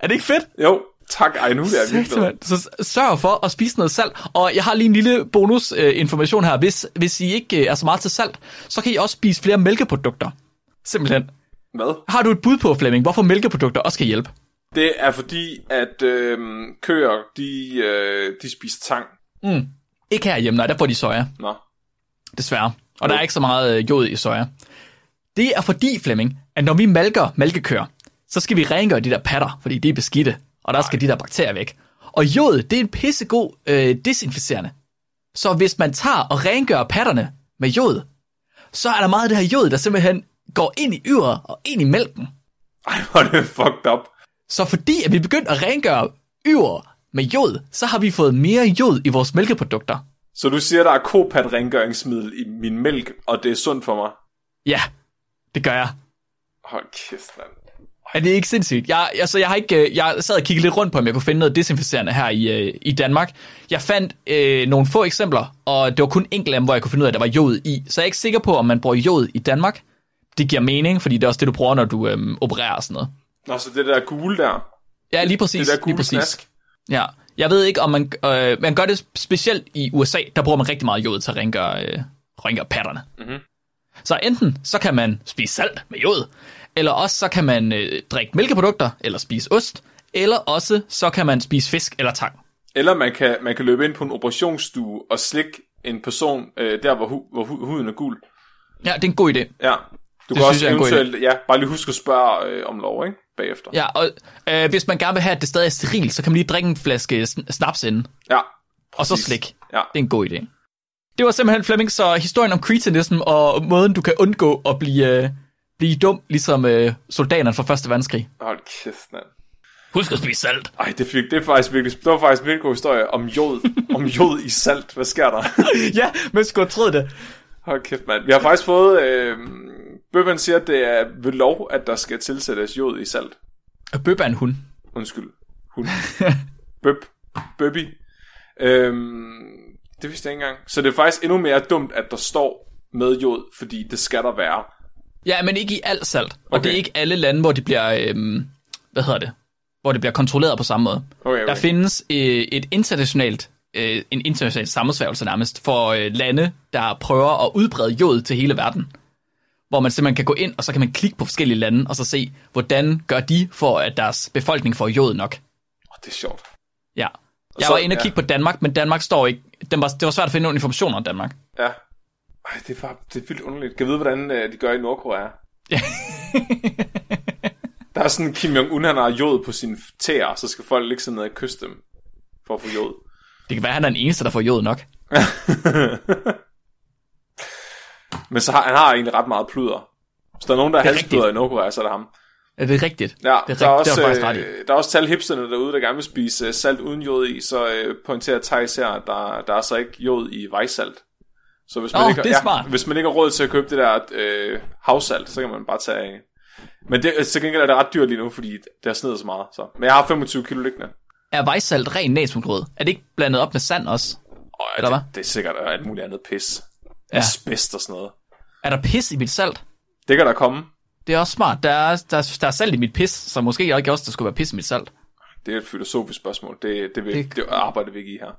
Er det ikke fedt? Jo, tak. Ej, nu er jeg virkelig. Så sørg for at spise noget salt. Og jeg har lige en lille bonusinformation øh, information her. Hvis, hvis I ikke øh, er så meget til salt, så kan I også spise flere mælkeprodukter. Simpelthen. Hvad? Har du et bud på, Flemming, hvorfor mælkeprodukter også kan hjælpe? Det er fordi, at øh, køer, de, øh, de spiser tang. Ikke herhjemme, nej, der får de soja, Nå. desværre. Og der er ikke så meget øh, jod i soja. Det er fordi, Flemming, at når vi malker mælkekøer, så skal vi rengøre de der patter, fordi de er beskidte, og der skal de der bakterier væk. Og jod, det er en pissegod øh, desinficerende. Så hvis man tager og rengør patterne med jod, så er der meget af det her jod, der simpelthen går ind i yret og ind i mælken. Ej, hvor er det fucked up. Så fordi at vi begyndte at rengøre yver med jod, så har vi fået mere jod i vores mælkeprodukter. Så du siger, der er kopat rengøringsmiddel i min mælk, og det er sundt for mig? Ja, det gør jeg. Hold kæft, mand. Er det ikke sindssygt? Jeg, altså, jeg, har ikke, øh, jeg sad og kiggede lidt rundt på, om jeg kunne finde noget desinficerende her i, øh, i Danmark. Jeg fandt øh, nogle få eksempler, og det var kun enkelte af dem, hvor jeg kunne finde ud af, at der var jod i. Så jeg er ikke sikker på, om man bruger jod i Danmark. Det giver mening, fordi det er også det, du bruger, når du øhm, opererer og sådan noget. Nå, så det der gule der, Ja, lige præcis. det der lige gule præcis. snask. Ja, Jeg ved ikke, om man, øh, man gør det specielt i USA, der bruger man rigtig meget jod til at rengøre, øh, rengøre patterne. Mm-hmm. Så enten så kan man spise salt med jod, eller også så kan man øh, drikke mælkeprodukter, eller spise ost, eller også så kan man spise fisk eller tang. Eller man kan, man kan løbe ind på en operationsstue og slikke en person øh, der, hvor, hu, hvor hu, huden er gul. Ja, det er en god idé. Ja. Du Det kan også eventuelt, ja, bare lige huske at spørge øh, om lov, ikke? Bagefter. Ja, og øh, hvis man gerne vil have, at det stadig er sterilt, så kan man lige drikke en flaske sn- snaps inden, ja og så præcis. slik. Ja. Det er en god idé. Det var simpelthen Flemming, så historien om cretinism og måden, du kan undgå at blive, øh, blive dum, ligesom øh, soldaterne fra Første Verdenskrig. Hold kæft, mand. Husk at spise salt. Ej, det, fik, det, er faktisk virkelig, det var faktisk en virkelig god historie om jod. om jod i salt. Hvad sker der? ja, men skulle have det. Hold kæft, mand. Vi har faktisk fået... Øh, Bøbben siger, at det er ved lov, at der skal tilsættes jod i salt. Bøb er en hund. Undskyld. Hun. Bøb. Bøbbi. Øhm, det vidste jeg ikke engang. Så det er faktisk endnu mere dumt, at der står med jod, fordi det skal der være. Ja, men ikke i alt salt. Og Okay. det er ikke alle lande, hvor det bliver, øhm, hvad hedder det, hvor det bliver kontrolleret på samme måde. Okay, okay. Der findes øh, et internationalt, øh, en international sammensværgelse nærmest for øh, lande, der prøver at udbrede jod til hele verden. Hvor man simpelthen kan gå ind, og så kan man klikke på forskellige lande, og så se, hvordan gør de for, at deres befolkning får jod nok. Oh, det er sjovt. Ja. Jeg så- var inde og ja. kigge på Danmark, men Danmark står ikke... Den var, det var svært at finde nogle informationer om Danmark. Ja. Ej, det er, bare, det er vildt underligt. Kan jeg vide, hvordan øh, de gør i Nordkorea? Ja. Der er sådan, Kim Jong-un, han har jod på sine tæer, så skal folk ligge sådan ned og kysse dem for at få jod. Det kan være, han er den eneste, der får jod nok. Men så har, han har egentlig ret meget pluder. Hvis der er nogen, der er er halspluder i Nordkorea, så er det ham. Er det rigtigt? Ja, det er, der, rigtigt. er også, det i. øh, der er også tal hipsterne derude, der gerne vil spise øh, salt uden jod i, så øh, pointerer Thijs her, at der, der er så ikke jod i vejsalt. Så hvis man, Nå, ikke, det er smart. hvis man ikke har råd til at købe det der øh, havsalt, så kan man bare tage af. Men det, til gengæld er det ret dyrt lige nu, fordi det har snedet så meget. Så. Men jeg har 25 kilo liggende. Er vejsalt ren natriumklorид? Er det ikke blandet op med sand også? Og Eller det, hvad? det er sikkert alt muligt andet pis. Ja. Asbest og sådan noget. Er der pis i mit salt? Det kan der komme. Det er også smart. Der er, der, er, der er salt i mit pis, så måske jeg ikke også, der skulle være pis i mit salt. Det er et filosofisk spørgsmål. Det, det, vil, Det- det... arbejder vi ikke i her.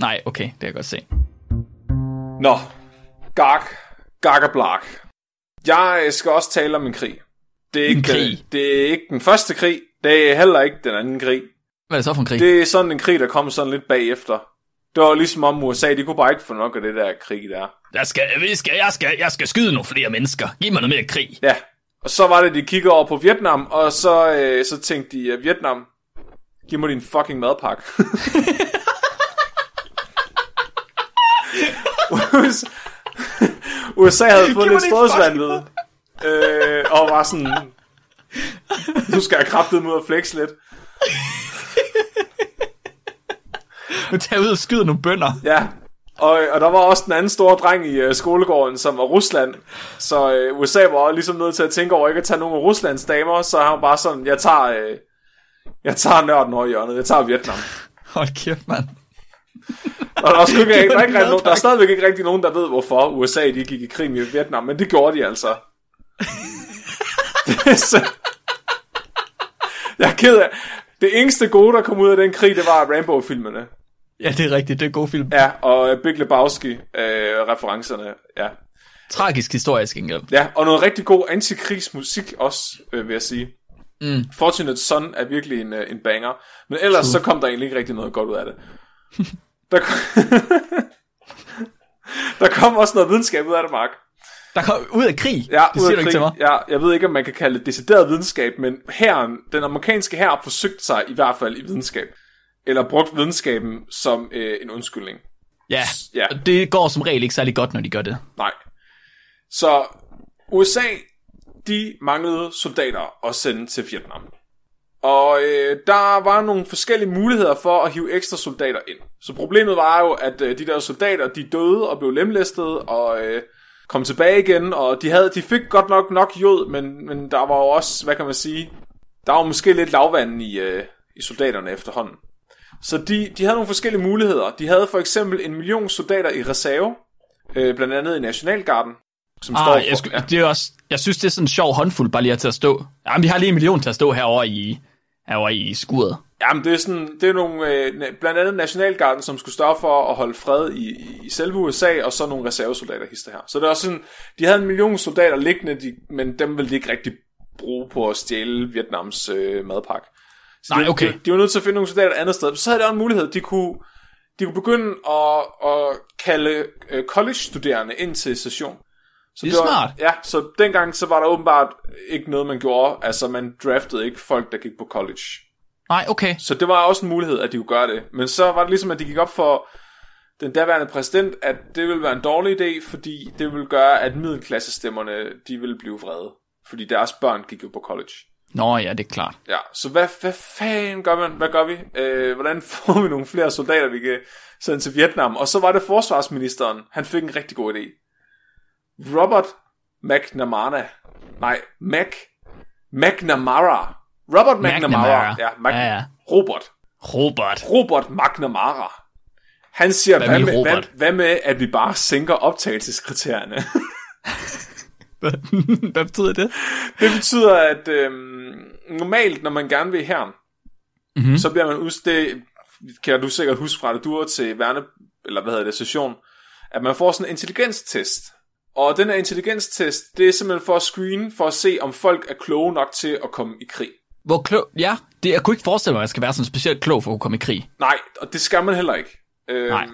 Nej, okay, det kan jeg godt se. Nå, Gark, Gark og Blark. Jeg skal også tale om en krig. Det er ikke, En krig? Den, det er ikke den første krig, det er heller ikke den anden krig. Hvad er det så for en krig? Det er sådan en krig, der kom sådan lidt bagefter. Det var ligesom om USA, de kunne bare ikke få nok af det der krig der. Jeg skal, vi skal, jeg, skal, jeg skal skyde nogle flere mennesker. Giv mig noget mere krig. Ja, og så var det, de kiggede over på Vietnam, og så, øh, så tænkte de, at Vietnam, giv mig din fucking madpakke. USA- havde fået lidt din strådsvandvid, øh, og var sådan, nu skal jeg kraftet ud og flex lidt. Nu tager ud og skyder nogle bønder. Ja, og, og der var også den anden store dreng i øh, skolegården, som var Rusland. Så øh, USA var ligesom nødt til at tænke over ikke at tage nogle af Ruslands damer, så han var bare sådan, jeg tager, øh, jeg tager nørden over hjørnet, jeg tager Vietnam. Hold kæft, mand. Og der er, sgu ikke, der, er ikke nogen, der er stadigvæk ikke rigtig nogen, der ved, hvorfor USA de gik i krig med Vietnam, men det gjorde de altså. det så... Jeg er ked af... Det eneste gode, der kom ud af den krig, det var Rambo-filmene. Ja, det er rigtigt. Det er en god film. Ja, og øh, Big Lebowski-referencerne. ja. Tragisk historisk gengæld. ja, og noget rigtig god antikrigsmusik også, øh, vil jeg sige. Mm. Fortunate Son er virkelig en, øh, en banger. Men ellers så kom der egentlig ikke rigtig noget godt ud af det. Der kom, der kom også noget videnskab ud af det, Mark. Der kom ud af krig. Ja, det ud siger af du ikke til mig. Ja, jeg ved ikke, om man kan kalde det decideret videnskab, men herren, den amerikanske her forsøgte sig i hvert fald i videnskab. Eller brugt videnskaben som øh, en undskyldning. Ja, Ja. og det går som regel ikke særlig godt, når de gør det. Nej. Så USA, de manglede soldater at sende til Vietnam. Og øh, der var nogle forskellige muligheder for at hive ekstra soldater ind. Så problemet var jo, at øh, de der soldater, de døde og blev lemlæstet og øh, kom tilbage igen. Og de, havde, de fik godt nok nok jod, men, men der var jo også, hvad kan man sige, der var måske lidt lavvand i, øh, i soldaterne efterhånden. Så de, de havde nogle forskellige muligheder. De havde for eksempel en million soldater i reserve, øh, blandt andet i Nationalgarden, som står Ah, for, jeg, skulle, det er også, jeg synes, det er sådan en sjov håndfuld bare lige at stå. Jamen, vi har lige en million til at stå herovre i, var i skuret. Jamen, det er sådan, det er nogle, øh, blandt andet Nationalgarden, som skulle stå for at holde fred i, i selve USA, og så nogle reservesoldater hister her. Så det er også sådan, de havde en million soldater liggende, de, men dem ville de ikke rigtig bruge på at stjæle Vietnams øh, madpakke. Så Nej, okay. De, de var nødt til at finde nogle soldater et andet sted. Så havde de også en mulighed, de kunne, de kunne begynde at, at kalde øh, college-studerende ind til session. Så Det er var, smart. Ja, så dengang så var der åbenbart ikke noget, man gjorde. Altså, man draftede ikke folk, der gik på college. Nej, okay. Så det var også en mulighed, at de kunne gøre det. Men så var det ligesom, at de gik op for den daværende præsident, at det ville være en dårlig idé, fordi det ville gøre, at middelklassestemmerne, de ville blive vrede. Fordi deres børn gik jo på college. Nå ja, det er klart. Ja, så hvad, hvad fanden gør man? Hvad gør vi? Øh, hvordan får vi nogle flere soldater, vi kan sende til Vietnam? Og så var det forsvarsministeren, han fik en rigtig god idé. Robert McNamara. Nej, Mac. McNamara. Robert McNamara. McNamara. Ja, Mac, Ja, ja. Robert. Robert. Robert McNamara. Han siger, Hvad hvad, med hvad, hvad med, at vi bare sænker optagelseskriterierne? Hvad betyder det? det betyder, at øhm, normalt, når man gerne vil herren, mm-hmm. så bliver man det kan du sikkert huske fra, det du var til værne, eller hvad hedder det, session, at man får sådan en intelligenstest. Og den her intelligenstest, det er simpelthen for at screene, for at se, om folk er kloge nok til at komme i krig. Hvor klog... Ja, det, jeg kunne ikke forestille mig, at jeg skal være sådan specielt klog for at kunne komme i krig. Nej, og det skal man heller ikke. Øhm, Nej.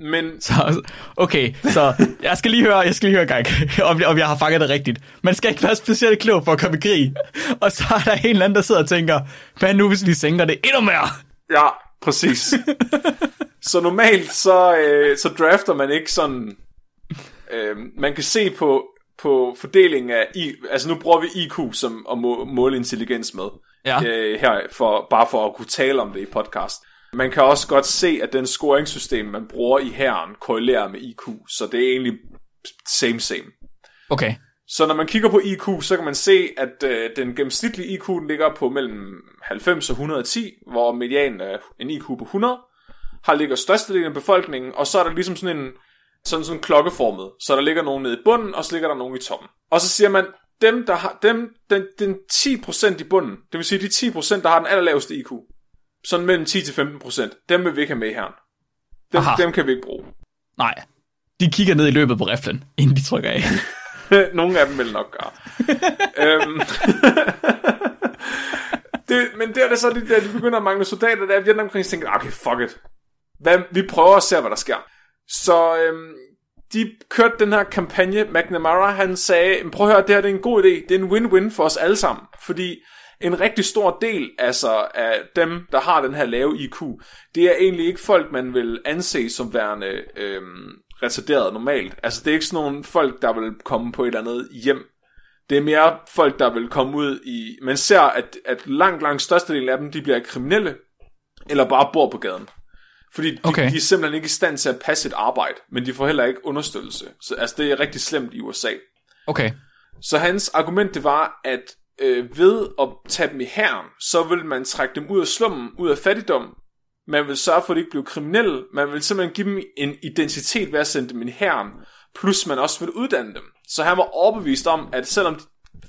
Men Så, okay, så jeg skal lige høre, jeg skal lige høre gang, om, om jeg har fanget det rigtigt. Man skal ikke være specielt klog for at komme i krig. Og så er der en eller anden, der sidder og tænker, hvad nu hvis vi sænker det endnu mere? Ja, præcis. så normalt så, øh, så drafter man ikke sådan... Øh, man kan se på, på fordelingen af... I, altså nu bruger vi IQ som at må, måle intelligens med. Ja. Øh, her, for, bare for at kunne tale om det i podcast. Man kan også godt se, at den scoringssystem, man bruger i herren, korrelerer med IQ. Så det er egentlig same same. Okay, Så når man kigger på IQ, så kan man se, at øh, den gennemsnitlige IQ ligger på mellem 90 og 110, hvor medianen er en IQ på 100, har ligger størstedelen af befolkningen, og så er der ligesom sådan en sådan, sådan klokkeformet. Så der ligger nogen nede i bunden, og så ligger der nogen i toppen. Og så siger man, dem, der har, dem, den, den 10% i bunden, det vil sige de 10%, der har den allerlaveste IQ, sådan mellem 10 til 15%, dem vil vi ikke have med her. Dem, Aha. dem kan vi ikke bruge. nej. De kigger ned i løbet på riflen, inden de trykker af. Nogle af dem vil nok gøre. øhm, det, men der er det så, de, der, de begynder at mangle soldater, der er Vietnamkrigen, tænker, okay, fuck it. Hvad, vi prøver at se, hvad der sker. Så øhm, de kørte den her kampagne. McNamara, han sagde, "Men prøv at høre, det her det er en god idé. Det er en win-win for os alle sammen. Fordi en rigtig stor del altså, af dem, der har den her lave IQ, det er egentlig ikke folk, man vil anse som værende øhm, retarderet normalt. Altså, det er ikke sådan nogle folk, der vil komme på et eller andet hjem. Det er mere folk, der vil komme ud i... Man ser, at, at langt, langt størstedelen af dem, de bliver kriminelle, eller bare bor på gaden. Fordi de, okay. de er simpelthen ikke i stand til at passe et arbejde, men de får heller ikke understøttelse. Så altså, det er rigtig slemt i USA. Okay, Så hans argument det var, at øh, ved at tage dem i herren, så vil man trække dem ud af slummen, ud af fattigdom. Man vil sørge for, at de ikke bliver kriminelle. Man vil simpelthen give dem en identitet ved at sende dem i herren. Plus man også vil uddanne dem. Så han var overbevist om, at selvom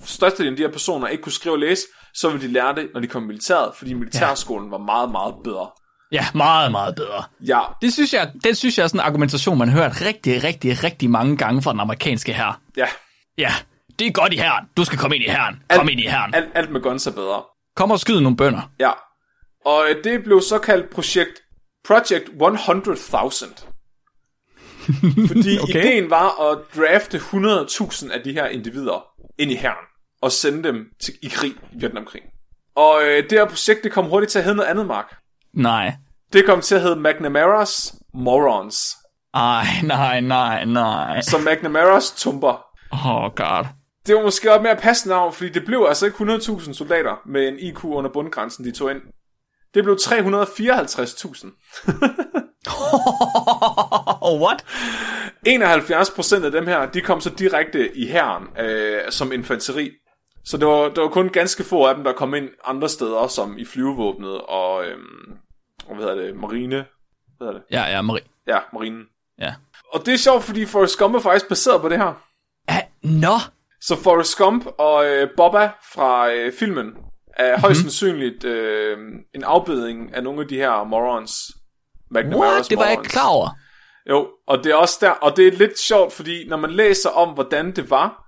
størstedelen af de her personer ikke kunne skrive og læse, så ville de lære det, når de kom i militæret, fordi militærskolen var meget, meget bedre. ja, meget, meget bedre. Ja, Det synes jeg, det synes jeg er sådan en argumentation, man har hørt rigtig, rigtig, rigtig mange gange fra den amerikanske her. ja. Ja, det er godt i herren. Du skal komme ind i herren. Kom ind i herren. Alt, alt med guns er bedre. Kom og skyd nogle bønder. Ja. Og øh, det blev så kaldt projekt Project 100.000. Fordi okay. ideen var at drafte 100.000 af de her individer ind i herren og sende dem til, i krig i Vietnamkrigen. Og øh, det her projekt det kom hurtigt til at hedde noget andet, Mark. Nej. Det kom til at hedde McNamara's Morons. Ej, nej, nej, nej. Så McNamara's tumper. Oh god. Det var måske også mere passende navn, fordi det blev altså ikke 100.000 soldater med en IQ under bundgrænsen, de tog ind. Det blev 354.000. Oh, what? 71% af dem her, de kom så direkte i herren øh, som infanteri. Så det var, det var kun ganske få af dem, der kom ind andre steder, som i flyvevåbnet og, og hvad hedder det, marine. Hvad hedder det? Ja, ja, Marie. Ja, marinen. Ja. Og det er sjovt, fordi Forrest Gump er faktisk baseret på det her. Ah, nå. Så Forrest Gump og øh, Bobba fra øh, filmen er Mhm. højst sandsynligt øh, en afbedring af nogle af de her morons. McNamara's What? Det var jeg ikke morons. klar over. Jo, og det er også der, og det er lidt sjovt, fordi når man læser om, hvordan det var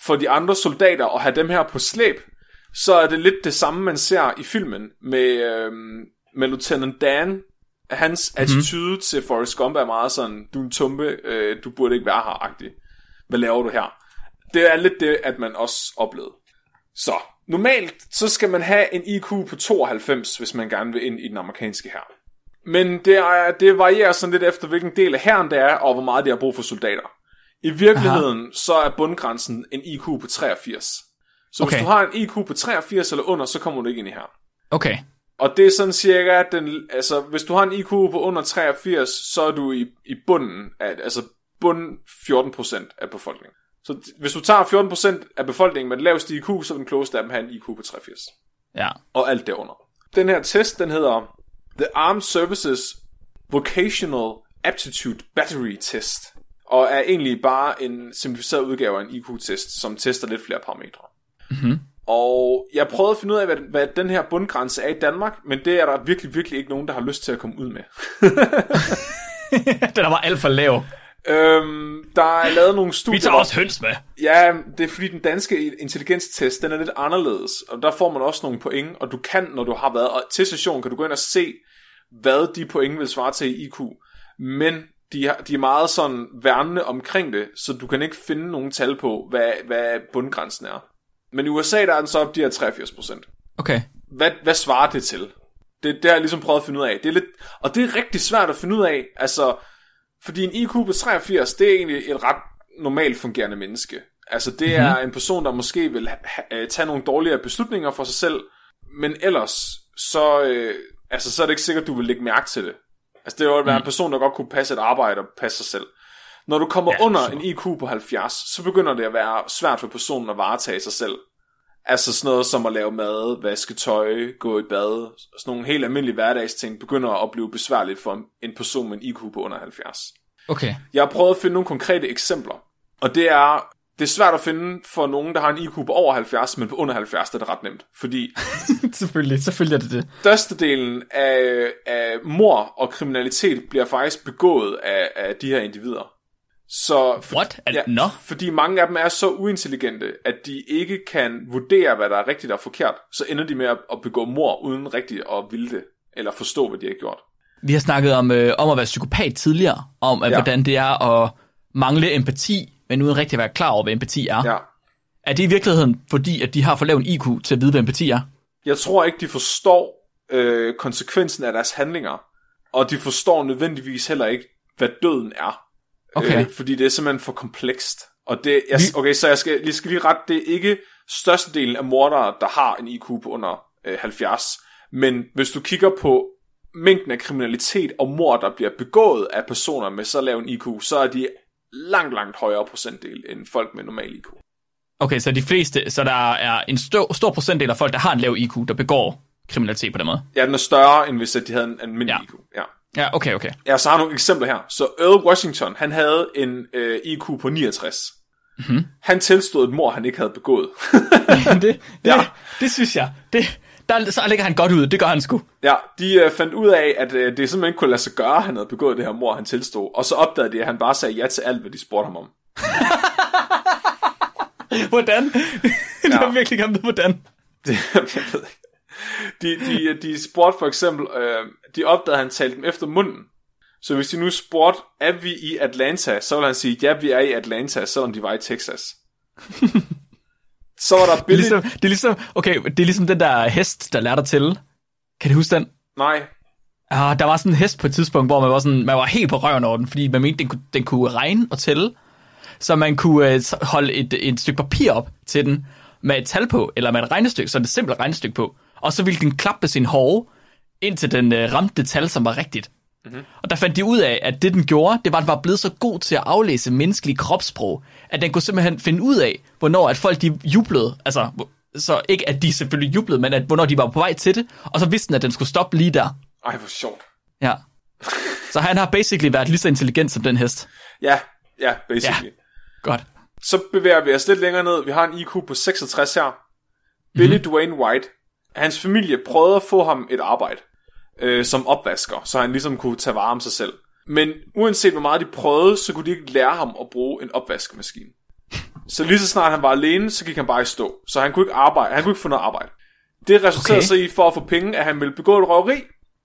for de andre soldater at have dem her på slæb, så er det lidt det samme, man ser i filmen med, øhm, med Lieutenant Dan. Hans Mhm. attitude til Forrest Gump er meget sådan, du er en tumpe, øh, du burde ikke være her, agtig. Hvad laver du her? Det er lidt det, at man også oplevede. Så, normalt så skal man have en IQ på 92, hvis man gerne vil ind i den amerikanske her. Men det, er, det varierer sådan lidt efter, hvilken del af herren det er, og hvor meget de har brug for soldater. I virkeligheden, Aha. så er bundgrænsen en IQ på 83. Så okay. Okay. hvis du har en IQ på 83 eller under, så kommer du ikke ind i her. Okay. Og det er sådan cirka, at den, altså, hvis du har en IQ på under 83, så er du i, i bunden af, altså bund 14% af befolkningen. Så hvis du tager 14% af befolkningen med den laveste IQ, så vil den klogeste af dem have en IQ på 83 Ja. og alt derunder. Den her test, den hedder The Armed Services Vocational Aptitude Battery Test, og er egentlig bare en simplificeret udgave af en IQ-test, som tester lidt flere parametre. Mhm. Og jeg prøvede at finde ud af, hvad, hvad den her bundgrænse er i Danmark, men det er der virkelig, virkelig ikke nogen, der har lyst til at komme ud med. Den var alt for lav. Øhm, der er lavet nogle studier... Vi tager også høns med. Ja, det er fordi den danske intelligenstest, den er lidt anderledes, og der får man også nogle point, og du kan, når du har været og til session, kan du gå ind og se, hvad de point vil svare til i IQ. Men de, har, de er meget sådan værnende omkring det, så du kan ikke finde nogen tal på, hvad, hvad bundgrænsen er. Men i USA, der er den så op de her 83%. Okay. Hvad, hvad svarer det til? Det, det har jeg ligesom prøvet at finde ud af. Det er lidt, og det er rigtig svært at finde ud af, altså, fordi en IQ på 83, det er egentlig et ret normalt fungerende menneske. Altså, det mm-hmm. er en person, der måske vil ha- ha- tage nogle dårligere beslutninger for sig selv, men ellers, så, øh, altså, så er det ikke sikkert, du vil lægge mærke til det. Altså, det vil være en person, der godt kunne passe et arbejde og passe sig selv. Når du kommer Ja, under sure. en IQ på 70, så begynder det at være svært for personen at varetage sig selv. Altså sådan noget som at lave mad, vaske tøj, gå i bad, sådan nogle helt almindelige hverdagsting, begynder at blive besværligt for en person med en IQ på under 70. Okay. Jeg har prøvet at finde nogle konkrete eksempler, og det er, det er svært at finde for nogen, der har en IQ på over 70, men på under 70 der er det ret nemt, fordi selvfølgelig, selvfølgelig er det det. størstedelen af, af mor og kriminalitet bliver faktisk begået af, af de her individer. Så What? Er, Ja, Nå? fordi mange af dem er så uintelligente, at de ikke kan vurdere, hvad der er rigtigt og forkert. Så ender de med at, at begå mor uden rigtigt at ville det, eller forstå, hvad de har gjort. Vi har snakket om, øh, om at være psykopat tidligere, om at, Ja. hvordan det er at mangle empati, men uden rigtig at være klar over, hvad empati er. Ja. Er det i virkeligheden fordi, at de har for lav en IQ til at vide, hvad empati er? Jeg tror ikke, de forstår øh, konsekvensen af deres handlinger, og de forstår nødvendigvis heller ikke, hvad døden er. Okay. Øh, fordi det er simpelthen for komplekst. Og det, jeg, okay, så jeg skal, jeg skal lige rette, det er ikke størstedelen af mordere, der har en IQ på under øh, 70. Men hvis du kigger på mængden af kriminalitet og mord, der bliver begået af personer med så lav en IQ, så er de langt, langt højere procentdel end folk med normal IQ. Okay, så de fleste, så der er en stor, stor procentdel af folk, der har en lav IQ, der begår kriminalitet på den måde. Ja, den er større, end hvis de havde en almindelig Ja. IQ. Ja. Ja, okay, okay. Jeg så har nogle eksempler her. Så Earl Washington, han havde en øh, IQ på 69. Mm-hmm. Han tilstod et mor, han ikke havde begået. det, det, Ja. ja. det synes jeg. Det, der, så ligger han godt ud. Det gør han sgu. ja, de øh, fandt ud af, at øh, det simpelthen ikke kunne lade sig gøre, at han havde begået det her mor, han tilstod. Og så opdagede de, at han bare sagde ja til alt, hvad de spurgte ham om. Hvordan? det er virkelig gerne ved, hvordan. Det, jeg ved ikke. De, de, de spurgte for eksempel, øh, de opdagede, at han talte dem efter munden. Så hvis de nu spurgte, er vi i Atlanta, så ville han sige, ja, vi er i Atlanta, selvom de var i Texas. så var der Det er, billigt... ligesom, det er ligesom, okay, det er ligesom den der hest, der lærte dig til. Kan du huske den? Nej, Ah, der var sådan en hest på et tidspunkt, hvor man var, sådan, man var helt på røven over den, fordi man mente, den kunne, den kunne regne og tælle. Så man kunne øh, holde et, et stykke papir op til den med et tal på, eller med et regnestykke, så et simpelt regnestykke på. Og så ville den klappe sin hove, indtil den øh, ramte det tal, som var rigtigt. Mm-hmm. Og der fandt de ud af, at det den gjorde, det var, at den var blevet så god til at aflæse menneskelig kropssprog, at den kunne simpelthen finde ud af, hvornår at folk de jublede. Altså, så ikke at de selvfølgelig jublede, men at, hvornår de var på vej til det. Og så vidste den, at den skulle stoppe lige der. ej hvor sjovt. Ja. Så han har basically været lige så intelligent som den hest. Ja, ja, basically. Ja. Godt. Så bevæger vi os lidt længere ned. Vi har en IQ på 66 her. Billy Dwayne White, hans familie prøvede at få ham et arbejde øh, som opvasker, så han ligesom kunne tage vare om sig selv. Men uanset hvor meget de prøvede, så kunne de ikke lære ham at bruge en opvaskemaskine. Så lige så snart han var alene, så gik han bare i stå. Så han kunne ikke arbejde. Han kunne ikke få noget arbejde. Det resulterede Okay. så i, for at få penge, at han ville begå et røveri.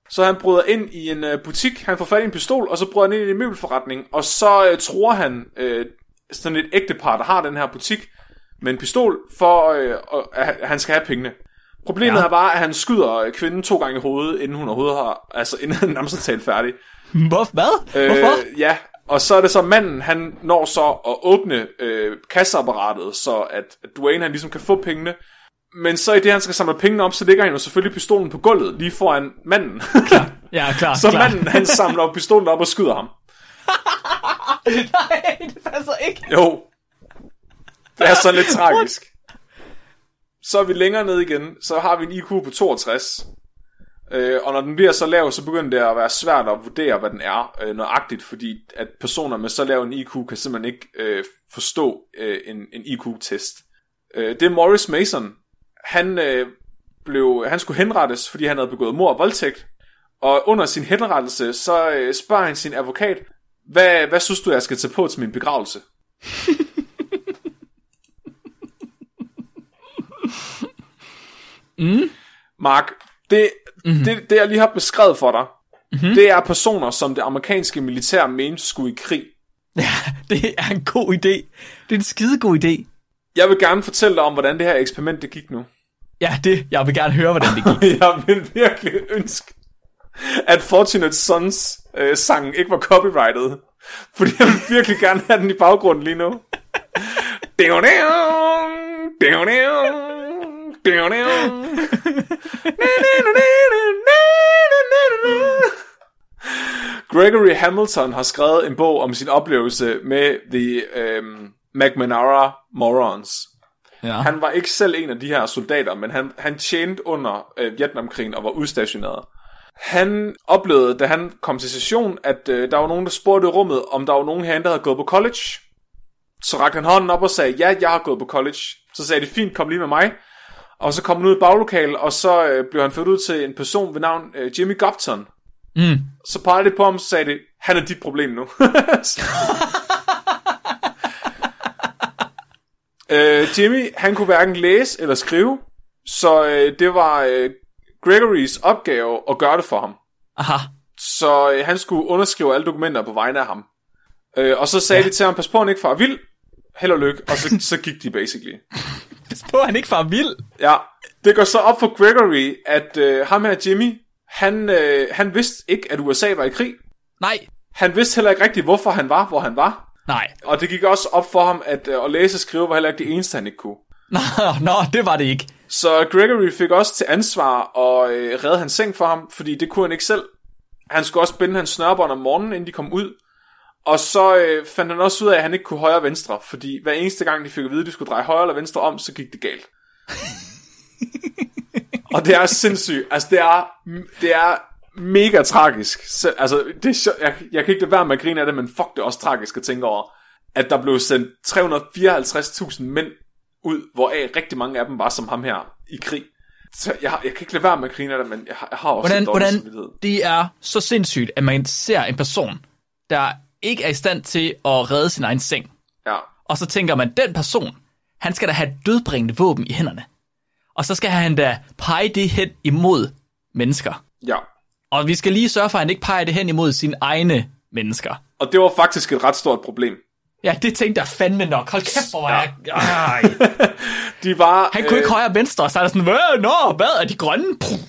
Så han bryder ind i en øh, butik, han får fat i en pistol, og så bryder han ind i en møbelforretning, og så øh, tror han øh, sådan et ægtepar, der har den her butik, med en pistol, for øh, at han skal have pengene. Problemet Ja. er bare, at han skyder kvinden to gange i hovedet, inden hun overhovedet har, altså inden han nærmest er talt færdig. Hvor, hvad? Hvorfor? Øh, ja, og så er det så manden, han når så at åbne øh, kasseapparatet, så at, Dwayne han ligesom kan få pengene. Men så i det, han skal samle pengene op, så ligger han jo selvfølgelig pistolen på gulvet, lige foran manden. Ja, klar, så klar. manden, han samler op pistolen op og skyder ham. Nej, det passer ikke. Jo. Det er så lidt tragisk. Så er vi længere ned igen, så har vi en IQ på 62. Øh, og når den bliver så lav, så begynder det at være svært at vurdere, hvad den er øh, nøjagtigt, fordi at personer med så lav en IQ kan simpelthen ikke øh, forstå øh, en, en IQ-test. Øh, det er Morris Mason. Han, øh, blev, han skulle henrettes, fordi han havde begået mord og voldtægt. Og under sin henrettelse, så øh, spørger han sin advokat, hvad, hvad synes du, jeg skal tage på til min begravelse? Mark, det, mm-hmm. det, det jeg lige har beskrevet for dig, mm-hmm. det er personer, som det amerikanske militær mente skulle i krig. Ja, det er en god idé. Det er en skide god idé. Jeg vil gerne fortælle dig om, hvordan det her eksperiment det gik nu. Ja, det. Jeg vil gerne høre, hvordan det gik. jeg vil virkelig ønske, at Fortunate Sons øh, sang ikke var copyrighted. Fordi jeg vil virkelig gerne have den i baggrunden lige nu. Gregory Hamilton har skrevet en bog om sin oplevelse med The um, McManara Morons. Ja. Han var ikke selv en af de her soldater, men han, han tjente under øh, Vietnamkrigen og var udstationeret. Han oplevede, da han kom til session, at øh, der var nogen, der spurgte rummet, om der var nogen herinde, der havde gået på college. Så rakte han hånden op og sagde, ja, jeg har gået på college. Så sagde de, fint, kom lige med mig. Og så kom han ud i baglokalet, og så øh, blev han ført ud til en person ved navn øh, Jimmy Gopton. Mm. Så pegede det på ham, så sagde det, han er dit problem nu. øh, Jimmy, han kunne hverken læse eller skrive, så øh, det var øh, Gregorys opgave at gøre det for ham. Aha. Så øh, han skulle underskrive alle dokumenter på vegne af ham. Øh, og så sagde ja. de til ham, pas på, han ikke far vild. Held og lykke. Og så, så gik de basically. Pas på, han ikke far vild. Ja, det går så op for Gregory, at øh, ham her Jimmy, han, øh, han vidste ikke, at USA var i krig. Nej. Han vidste heller ikke rigtigt, hvorfor han var, hvor han var. Nej. Og det gik også op for ham, at øh, at læse og skrive var heller ikke det eneste, han ikke kunne. Nå, nå, det var det ikke. Så Gregory fik også til ansvar at øh, redde hans seng for ham, fordi det kunne han ikke selv. Han skulle også binde hans snørbånd om morgenen, inden de kom ud. Og så øh, fandt han også ud af, at han ikke kunne højre og venstre, fordi hver eneste gang, de fik at vide, at de skulle dreje højre eller venstre om, så gik det galt. og det er sindssygt. Altså, det er, det er mega tragisk. Så, altså, det er, jeg, jeg kan ikke lade være med at grine af det, men fuck, det er også tragisk at tænke over, at der blev sendt 354.000 mænd ud, hvoraf rigtig mange af dem var som ham her i krig. Så jeg, jeg kan ikke lade være med at grine af det, men jeg, har- jeg har også Hvordan, en dårlig hvordan samvittighed. det er så sindssygt, at man ser en person, der ikke er i stand til at redde sin egen seng. Ja. Og så tænker man, den person, han skal da have dødbringende våben i hænderne. Og så skal han da pege det hen imod mennesker. ja. Og vi skal lige sørge for, at han ikke peger det hen imod sine egne mennesker. Og det var faktisk et ret stort problem. Ja, det tænkte jeg fandme nok. Hold kæft, hvor var jeg... Ej. De var, Han kunne ikke højre og venstre, så er der sådan, nå, hvad er de grønne? Puh.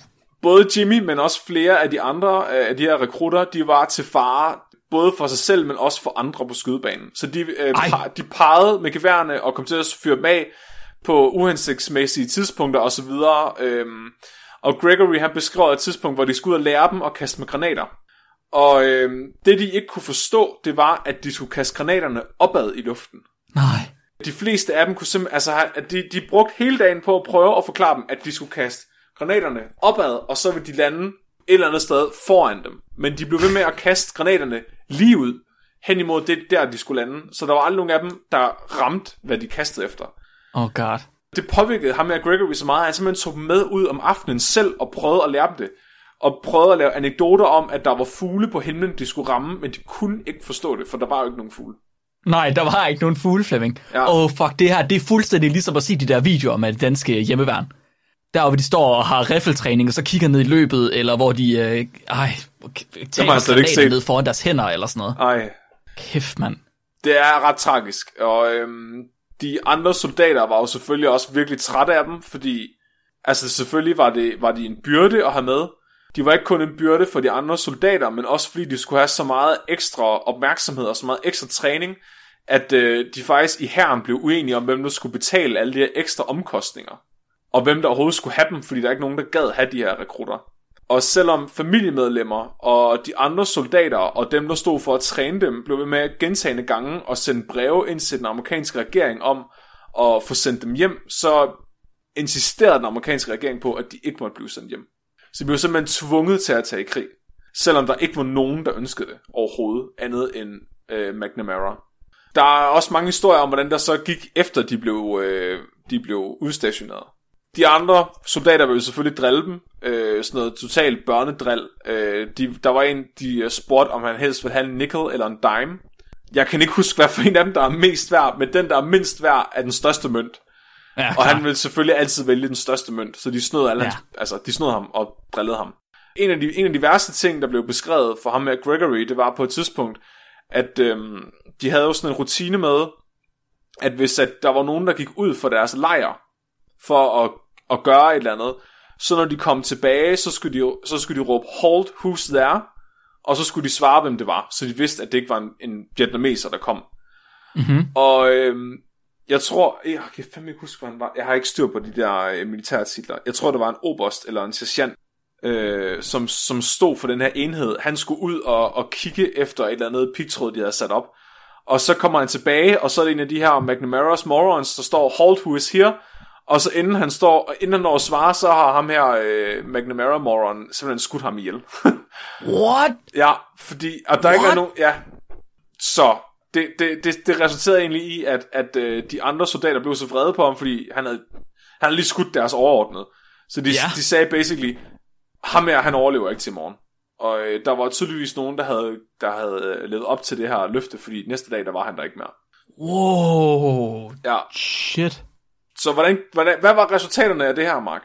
både Jimmy, men også flere af de andre øh, af de her rekrutter, de var til fare både for sig selv, men også for andre på skydebanen. Så de, øh, par, de pegede med geværerne og kom til at fyre dem af på uhensigtsmæssige tidspunkter osv. Øhm, og Gregory han beskrev et tidspunkt, hvor de skulle ud og lære dem at kaste med granater. Og øhm, det de ikke kunne forstå, det var, at de skulle kaste granaterne opad i luften. Nej. De fleste af dem kunne simpelthen, altså at de, de brugte hele dagen på at prøve at forklare dem, at de skulle kaste granaterne opad, og så ville de lande et eller andet sted foran dem. Men de blev ved med at kaste granaterne lige ud, hen imod det der, de skulle lande. Så der var aldrig nogen af dem, der ramte, hvad de kastede efter. Oh god. Det påvirkede ham med Gregory så meget, at han simpelthen tog dem med ud om aftenen selv og prøvede at lære dem det. Og prøvede at lave anekdoter om, at der var fugle på himlen, de skulle ramme, men de kunne ikke forstå det, for der var jo ikke nogen fugle. Nej, der var ikke nogen fugle, Flemming. Åh, Ja. oh, fuck, det her, det er fuldstændig ligesom at se de der videoer med det danske hjemmeværn. Der, hvor de står og har riffeltræning, og så kigger ned i løbet, eller hvor de, øh, ej, tager set. ned foran deres hænder, eller sådan noget. Ej, Kæft, mand. det er ret tragisk. Og øhm, de andre soldater var jo selvfølgelig også virkelig trætte af dem, fordi altså selvfølgelig var, det, var de en byrde at have med. De var ikke kun en byrde for de andre soldater, men også fordi de skulle have så meget ekstra opmærksomhed og så meget ekstra træning, at øh, de faktisk i herren blev uenige om, hvem der skulle betale alle de her ekstra omkostninger. Og hvem der overhovedet skulle have dem, fordi der er ikke nogen, der gad have de her rekrutter. Og selvom familiemedlemmer og de andre soldater og dem, der stod for at træne dem, blev ved med gentagende gange og sende breve ind til den amerikanske regering om at få sendt dem hjem, så insisterede den amerikanske regering på, at de ikke måtte blive sendt hjem. Så de blev simpelthen tvunget til at tage i krig, selvom der ikke var nogen, der ønskede det overhovedet, andet end øh, McNamara. Der er også mange historier om, hvordan der så gik efter, de blev, øh, de blev udstationeret. De andre soldater ville selvfølgelig drille dem. Øh, sådan noget totalt børnedrill. Øh, de, der var en, de øh, spurgte, om han helst ville have en nickel eller en dime. Jeg kan ikke huske, hvad for en af dem, der er mest værd, men den, der er mindst værd, er den største mønt. Ja, Og han ville selvfølgelig altid vælge den største mønt, så de snød, alle ja. hans, altså, de snød ham og drillede ham. En af, de, en af de værste ting, der blev beskrevet for ham med Gregory, det var på et tidspunkt, at øhm, de havde jo sådan en rutine med, at hvis at der var nogen, der gik ud for deres lejr, for at, at gøre et eller andet, så når de kom tilbage, så skulle de, så skulle de råbe, hold, who's there? Og så skulle de svare, hvem det var, så de vidste, at det ikke var en, en vietnameser, der kom. Mm-hmm. Og øhm, jeg tror, jeg kan fandme ikke huske, hvad han var. Jeg har ikke styr på de der øh, militærtitler. Jeg tror, det var en oberst eller en sergeant, øh, som, som stod for den her enhed. Han skulle ud og, og kigge efter et eller andet pigtråd, de havde sat op. Og så kommer han tilbage, og så er det en af de her McNamara's morons, der står, hold who is here. Og så inden han står, inden han når at svare, så har ham her, øh, McNamara moron, simpelthen skudt ham ihjel. What? Ja, fordi, og der ikke er What? nogen, ja, så, det, det, det, det resulterede egentlig i, at, at øh, de andre soldater blev så vrede på ham, fordi han havde, han havde lige skudt deres overordnede. Så de, Ja. de sagde basically, ham her, han overlever ikke til morgen. Og øh, der var tydeligvis nogen, der havde, der havde øh, levet op til det her løfte, fordi næste dag, der var han der ikke mere. Wow. Ja, Shit. Så hvordan, hvordan, hvad var resultaterne af det her, Mark?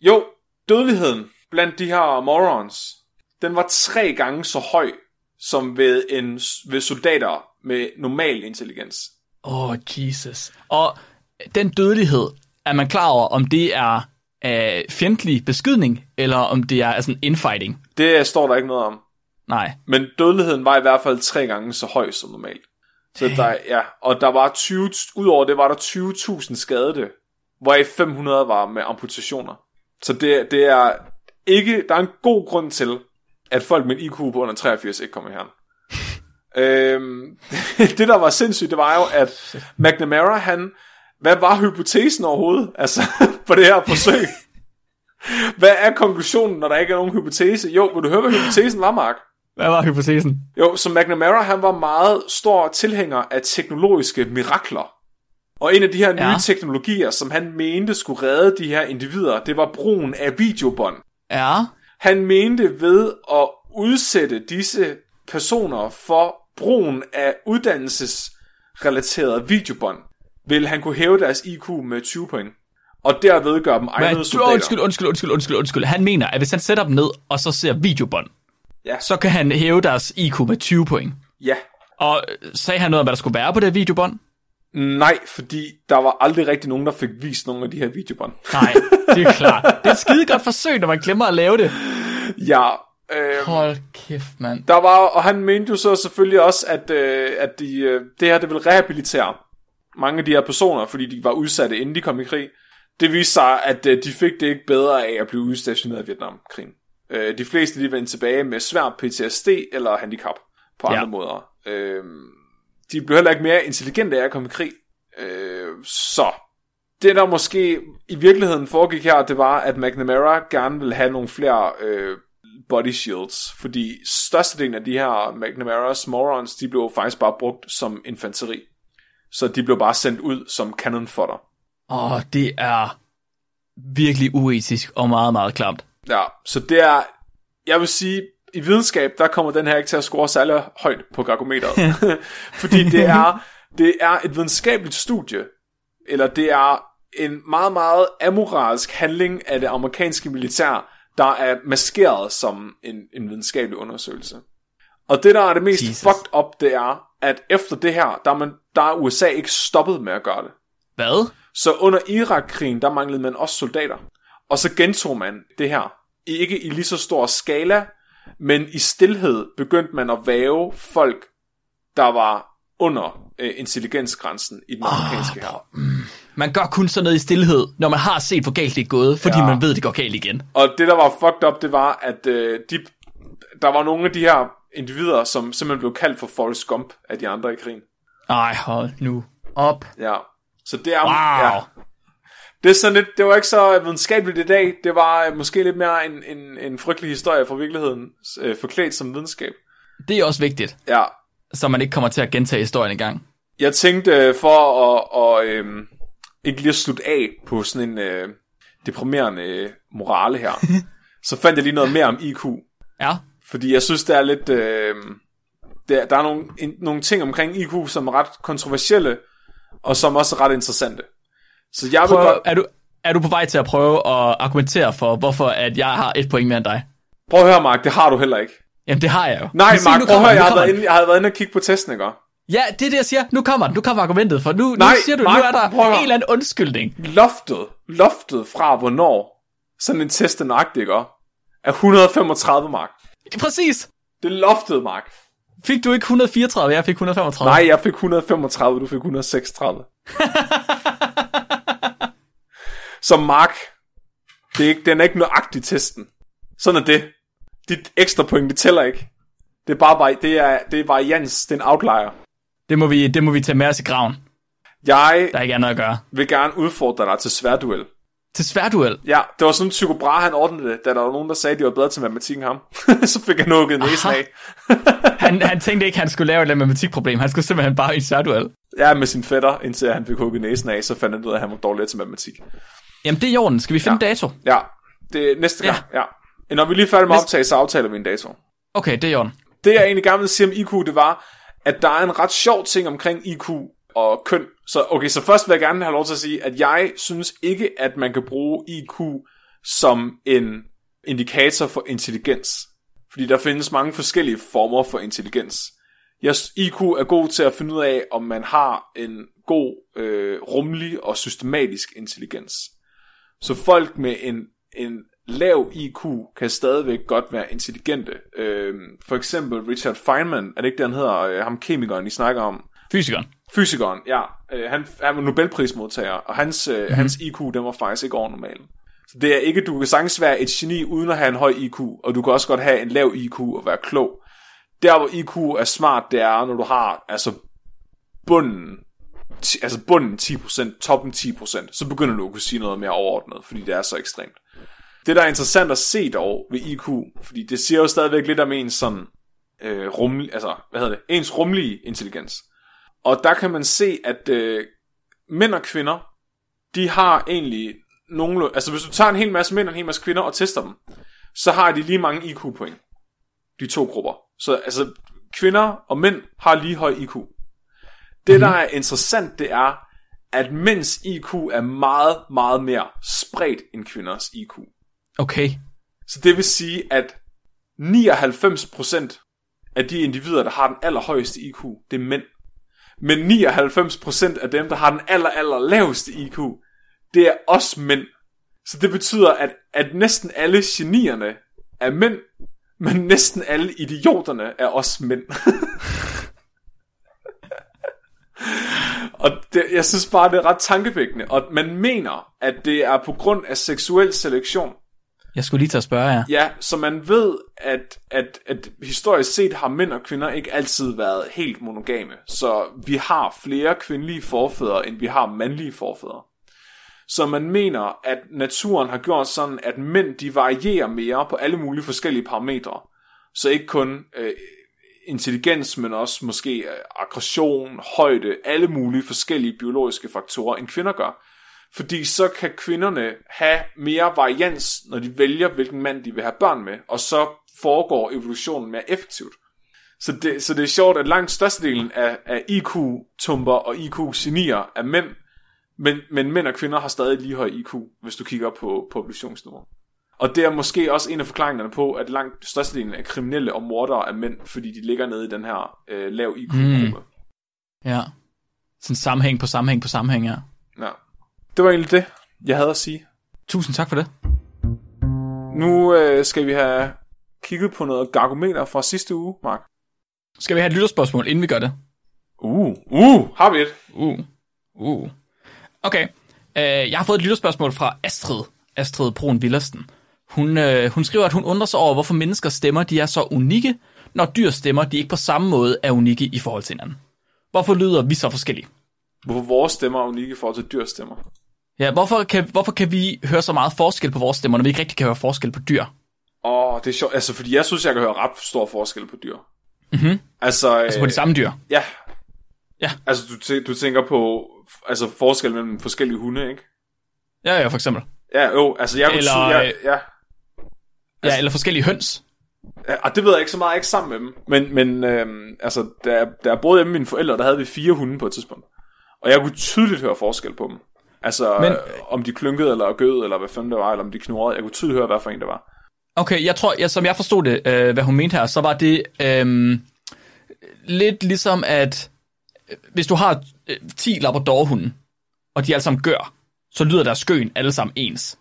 Jo, dødeligheden blandt de her morons, den var tre gange så høj, som ved, en, ved soldater med normal intelligens. Åh, oh, Jesus. Og den dødelighed, er man klar over, om det er øh, fjendtlig beskydning, eller om det er altså infighting? Det står der ikke noget om. Nej. Men dødeligheden var i hvert fald tre gange så høj som normalt. Så der, ja, og der var 20, udover det var der 20.000 skadede, hvoraf 500 var med amputationer. Så det, det er ikke, der er en god grund til, at folk med en IQ på under 83 ikke kommer her. øhm, det der var sindssygt, det var jo, at McNamara, han, hvad var hypotesen overhovedet, altså, på det her forsøg? Hvad er konklusionen, når der ikke er nogen hypotese? Jo, vil du høre, hvad hypotesen var, Mark? Hvad var hypotesen? Jo, så McNamara, han var meget stor tilhænger af teknologiske mirakler. Og en af de her nye Ja. teknologier, som han mente skulle redde de her individer, det var brugen af videobånd. Ja. Han mente ved at udsætte disse personer for brugen af uddannelsesrelaterede videobånd, vil han kunne hæve deres IQ med 20 point. Og derved gøre dem Men, egnede du, soldater. undskyld, undskyld, undskyld, undskyld, undskyld. Han mener, at hvis han sætter dem ned, og så ser videobånd, Ja. så kan han hæve deres IQ med 20 point. Ja. Og øh, sagde han noget om, hvad der skulle være på det videobånd? Nej, fordi der var aldrig rigtig nogen, der fik vist nogle af de her videobånd. Nej, det er klart. Det er et skide godt forsøg, når man glemmer at lave det. Ja, øh, Hold kæft, mand. Der var, og han mente jo så selvfølgelig også, at, øh, at de, øh, det her det ville rehabilitere mange af de her personer, fordi de var udsatte, inden de kom i krig. Det viste sig, at øh, de fik det ikke bedre af at blive udstationeret i Vietnamkrigen. Øh, de fleste de vendte tilbage med svær PTSD eller handicap på andre Ja. måder. Øh, de blev heller ikke mere intelligente af at komme i krig. Øh, så det der måske i virkeligheden foregik her, det var, at McNamara gerne ville have nogle flere øh, body shields, fordi størstedelen af de her McNamara's morons, de blev faktisk bare brugt som infanteri. Så de blev bare sendt ud som cannon fodder. Åh, det er virkelig uetisk og meget, meget klamt. Ja, så det er, jeg vil sige, i videnskab, der kommer den her ikke til at score særlig højt på gargometeret. Fordi det er, det er et videnskabeligt studie, eller det er en meget, meget amoralsk handling af det amerikanske militær, der er maskeret som en, en videnskabelig undersøgelse. Og det, der er det mest Jesus. fucked up, det er, at efter det her, der er, man, der er USA ikke stoppet med at gøre det. Hvad? Så under Irak-krigen, der manglede man også soldater. Og så gentog man det her. Ikke i lige så stor skala, men i stillhed begyndte man at væve folk, der var under øh, intelligensgrænsen i den amerikanske her. Man gør kun sådan noget i stillhed, når man har set, hvor galt det er gået, fordi ja. man ved, det går galt igen. Og det, der var fucked up, det var, at øh, de, der var nogle af de her individer, som simpelthen blev kaldt for Forrest Gump af de andre i krigen. Ej, hold nu op. Ja. Så det er... Wow. Ja. Det er sådan lidt, det var ikke så videnskabeligt i dag. Det var øh, måske lidt mere en, en, en frygtelig historie fra virkeligheden, øh, forklædt som videnskab. Det er også vigtigt, Ja. så man ikke kommer til at gentage historien i gang. Jeg tænkte øh, for at, og, øh, ikke lige at slutte af på sådan en øh, deprimerende øh, morale her, så fandt jeg lige noget mere om IQ. Ja, Fordi jeg synes, der er lidt... Øh, der, der er nogle, en, nogle ting omkring IQ, som er ret kontroversielle, og som også er ret interessante. Så jeg vil Prøv, godt... er, du, er du på vej til at prøve at argumentere for, hvorfor at jeg har et point mere end dig? Prøv at høre, Mark, det har du heller ikke. Jamen, det har jeg jo. Nej, Men Mark, prøv at høre, jeg har, været inde, jeg har været inde og kigge på testen, ikke? Ja, det er det, jeg siger. Nu kommer den. Nu kommer argumentet, for nu, Nej, nu siger du, Mark, nu er der en eller anden undskyldning. Loftet, loftet fra hvornår sådan en test er nøjagtig, ikke? Er 135, Mark. Præcis. Det er loftet, Mark. Fik du ikke 134, jeg fik 135? Nej, jeg fik 135, du fik 136. Så Mark, det er ikke, den er ikke nøjagtig testen. Sådan er det. Dit ekstra point, det tæller ikke. Det er bare, det er, det er varians, det er en outlier. Det må, vi, det må vi tage med os i graven. Jeg Der er ikke andet at gøre. vil gerne udfordre dig til sværduel. Til sværduel. Ja, det var sådan, Tycho Brahe, han ordnede det, da der var nogen, der sagde, at de var bedre til matematik end ham. så fik han nukket næsen Aha. af. Han, han tænkte ikke, han skulle lave et matematikproblem. Han skulle simpelthen bare i en sværduel. Ja, med sin fætter, indtil han fik hugget næsen af, så fandt han ud af, at han var dårligere til matematik. Jamen, det er i orden. Skal vi finde Ja. ja. dato? Ja, det er næste gang, ja. ja. Når vi lige er færdige med Næste- optag, så aftaler vi en dato. Okay, det er i orden. Det jeg egentlig gerne vil sige om IQ, det var, at der er en ret sjov ting omkring IQ og køn. Så okay, så først vil jeg gerne have lov til at sige, at jeg synes ikke, at man kan bruge IQ som en indikator for intelligens. Fordi der findes mange forskellige former for intelligens. Jeg, IQ er god til at finde ud af, om man har en god, øh, rummelig og systematisk intelligens. Så folk med en, en lav IQ kan stadigvæk godt være intelligente. Øh, for eksempel Richard Feynman, er det ikke det, han hedder, øh, ham kemikeren, I snakker om? Fysikeren. Fysikeren, ja. Øh, han, han var Nobelprismodtager, og hans, øh, mm-hmm. hans IQ, den var faktisk ikke over normalen. Så det er ikke, du kan sagtens være et geni uden at have en høj IQ, og du kan også godt have en lav IQ og være klog. Der hvor IQ er smart, det er, når du har altså bunden, ti- altså bunden 10%, toppen 10%, så begynder du at kunne sige noget mere overordnet, fordi det er så ekstremt. Det, der er interessant at se dog ved IQ, fordi det siger jo stadigvæk lidt om ens sådan, øh, rummel, altså, hvad hedder det, ens rumlige intelligens. Og der kan man se, at øh, mænd og kvinder, de har egentlig nogle, altså hvis du tager en hel masse mænd og en hel masse kvinder og tester dem, så har de lige mange IQ-point. De to grupper. Så altså, kvinder og mænd har lige høj IQ. Det, der er interessant, det er, at mænds IQ er meget, meget mere spredt end kvinders IQ. Okay. Så det vil sige, at 99% af de individer, der har den allerhøjeste IQ, det er mænd. Men 99% af dem, der har den aller, aller laveste IQ, det er også mænd. Så det betyder, at, at næsten alle genierne er mænd, men næsten alle idioterne er også mænd. og det, jeg synes bare, det er ret tankevækkende. Og man mener, at det er på grund af seksuel selektion. Jeg skulle lige til at spørge jer. Ja, så man ved, at, at, at historisk set har mænd og kvinder ikke altid været helt monogame. Så vi har flere kvindelige forfædre, end vi har mandlige forfædre. Så man mener, at naturen har gjort sådan, at mænd de varierer mere på alle mulige forskellige parametre. Så ikke kun øh, intelligens, men også måske øh, aggression, højde, alle mulige forskellige biologiske faktorer, end kvinder gør. Fordi så kan kvinderne have mere varians, når de vælger, hvilken mand de vil have børn med, og så foregår evolutionen mere effektivt. Så det, så det er sjovt, at langt størstedelen af, af IQ-tumper og IQ-genier er mænd, men, men mænd og kvinder har stadig lige høj IQ, hvis du kigger på populationsniveau. Og det er måske også en af forklaringerne på, at langt størstedelen af kriminelle og mordere er mænd, fordi de ligger nede i den her øh, lav IQ-gruppe. Mm. Ja. Sådan sammenhæng på sammenhæng på sammenhæng, ja. Ja. Det var egentlig det, jeg havde at sige. Tusind tak for det. Nu øh, skal vi have kigget på noget gargometer fra sidste uge, Mark. Skal vi have et lytterspørgsmål, inden vi gør det? Uh, uh, har vi et? Uh, uh. Okay. Uh, jeg har fået et lytterspørgsmål fra Astrid. Astrid Brun Villersten. Hun, uh, hun skriver, at hun undrer sig over, hvorfor menneskers stemmer de er så unikke, når dyrs stemmer de ikke på samme måde er unikke i forhold til hinanden. Hvorfor lyder vi så forskellige? Hvorfor vores stemmer er unikke i forhold til dyrs stemmer? Ja, hvorfor kan, hvorfor kan vi høre så meget forskel på vores stemmer, når vi ikke rigtig kan høre forskel på dyr? Åh, oh, det er sjovt. Altså, fordi jeg synes, jeg kan høre ret stor forskel på dyr. Mhm. Altså, Altså på de samme dyr. Ja. Ja. Altså, du, tæ- du tænker på altså, forskel mellem forskellige hunde, ikke? Ja, ja, for eksempel. Ja, jo, altså jeg kunne Eller, sige, ja, øh, ja, eller forskellige høns. og det ved jeg ikke så meget, jeg ikke sammen med dem. Men, men øhm, altså, da, jeg- da jeg boede hjemme med mine forældre, der havde vi fire hunde på et tidspunkt. Og jeg kunne tydeligt høre forskel på dem. Altså, Men- Men, om de klunkede eller gød, eller hvad fanden det var, eller om de knurrede. Jeg kunne tydeligt høre, hvad for en det var. Okay, jeg tror, ja, som jeg forstod det, øh, hvad hun mente her, så var det øh, lidt ligesom, at øh, hvis du har øh, 10 labradorhunde, og de alle sammen gør, så lyder deres skøen alle sammen ens.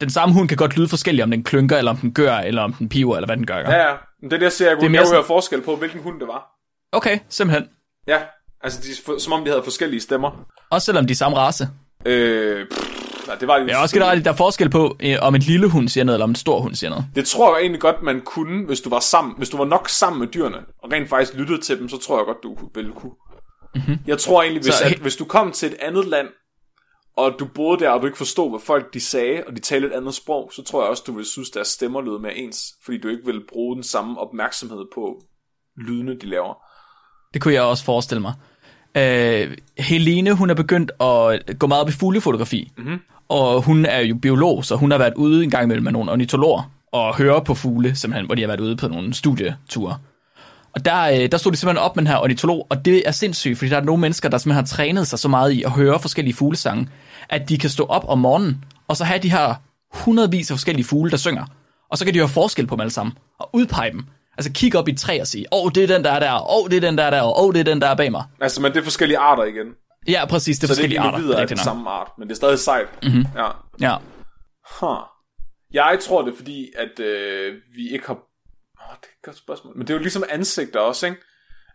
Den samme hund kan godt lyde forskelligt, om den klynker, eller om den gør, eller om den piver, eller hvad den gør. Ja, ja. Men det er det, jeg jeg kunne, mere jeg sådan- forskel på, hvilken hund det var. Okay, simpelthen. Ja, altså de, som om de havde forskellige stemmer. Også selvom de er samme race. Øh, pff, nej, det var de Jeg er også generelt, der er forskel på, øh, om en lille hund siger noget, eller om en stor hund siger noget. Det tror jeg egentlig godt, man kunne, hvis du var sammen, hvis du var nok sammen med dyrene, og rent faktisk lyttede til dem, så tror jeg godt, du ville kunne. Mm-hmm. Jeg tror egentlig, hvis, Så at, hvis du kom til et andet land, og du boede der, og du ikke forstod, hvad folk de sagde, og de talte et andet sprog, så tror jeg også, du ville synes, deres stemmer lød mere ens, fordi du ikke ville bruge den samme opmærksomhed på lydene, de laver. Det kunne jeg også forestille mig. Øh, Helene, hun er begyndt at gå meget op i fuglefotografi. Mm-hmm. Og hun er jo biolog, så hun har været ude en gang imellem med nogle ornitologer og høre på fugle, simpelthen, hvor de har været ude på nogle studieture. Og der, øh, der stod de simpelthen op med den her ornitolog, og det er sindssygt, fordi der er nogle mennesker, der simpelthen har trænet sig så meget i at høre forskellige fuglesange, at de kan stå op om morgenen, og så have de her hundredvis af forskellige fugle, der synger. Og så kan de høre forskel på dem alle sammen, og udpege dem. Altså kigge op i et træ og sige, åh, oh, det er den, der er der, åh, oh, det er den, der er der, åh, oh, det er den, der er bag mig. Altså, men det er forskellige arter igen. Ja, præcis, det er Så det er forskellige ikke arter. individer af rigtigt den nok. samme art, men det er stadig sejt. Mm-hmm. Ja. Ja. Huh. Jeg tror det, er fordi at øh, vi ikke har... Oh, det er et godt spørgsmål. Men det er jo ligesom ansigter også, ikke?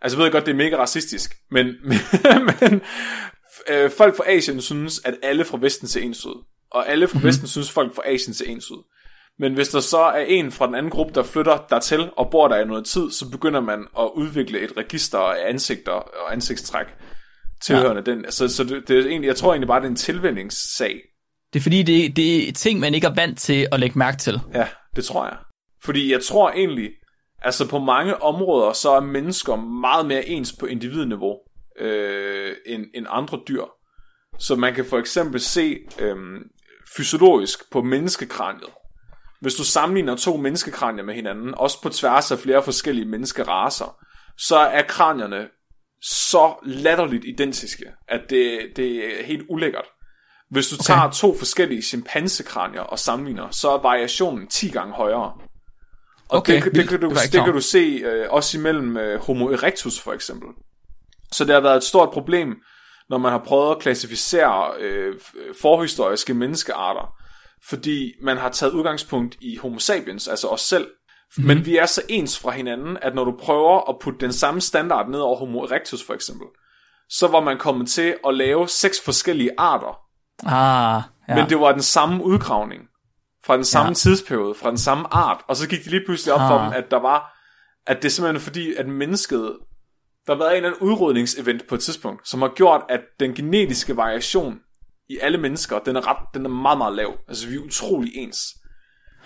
Altså, jeg ved godt, det er mega racistisk, men, men, men øh, folk fra Asien synes, at alle fra Vesten ser ens ud. Og alle fra mm-hmm. Vesten synes, folk fra Asien ser ens ud. Men hvis der så er en fra den anden gruppe, der flytter dertil og bor der i noget tid, så begynder man at udvikle et register af ansigter og ansigtstræk tilhørende ja. den. Så, så det, det er egentlig, jeg tror egentlig bare, det er en tilvændingssag. Det er fordi, det, det er ting, man ikke er vant til at lægge mærke til. Ja, det tror jeg. Fordi jeg tror egentlig, altså på mange områder, så er mennesker meget mere ens på individniveau øh, end, end andre dyr. Så man kan for eksempel se øh, fysiologisk på menneskekraniet. Hvis du sammenligner to menneskekranier med hinanden, også på tværs af flere forskellige menneskeraser, så er kranierne så latterligt identiske, at det, det er helt ulækkert. Hvis du okay. tager to forskellige chimpansekranier og sammenligner, så er variationen 10 gange højere. Og Okay, det, det, vildt. kan du, Det det kan du se øh, også imellem øh, Homo erectus for eksempel. Så det har været et stort problem, når man har prøvet at klassificere øh, forhistoriske menneskearter, fordi man har taget udgangspunkt i Homo sapiens, altså os selv. Mm. Men vi er så ens fra hinanden, at når du prøver at putte den samme standard ned over Homo erectus for eksempel, så var man kommet til at lave seks forskellige arter, Ah, ja. men det var den samme udgravning, fra den samme Ja. tidsperiode, fra den samme art, og så gik det lige pludselig op for Ah. dem, at der var, at det er simpelthen fordi, at mennesket, der har været en eller anden udrydningsevent på et tidspunkt, som har gjort, at den genetiske variation i alle mennesker, den er, ret, den er meget, meget lav. Altså, vi er utrolig ens.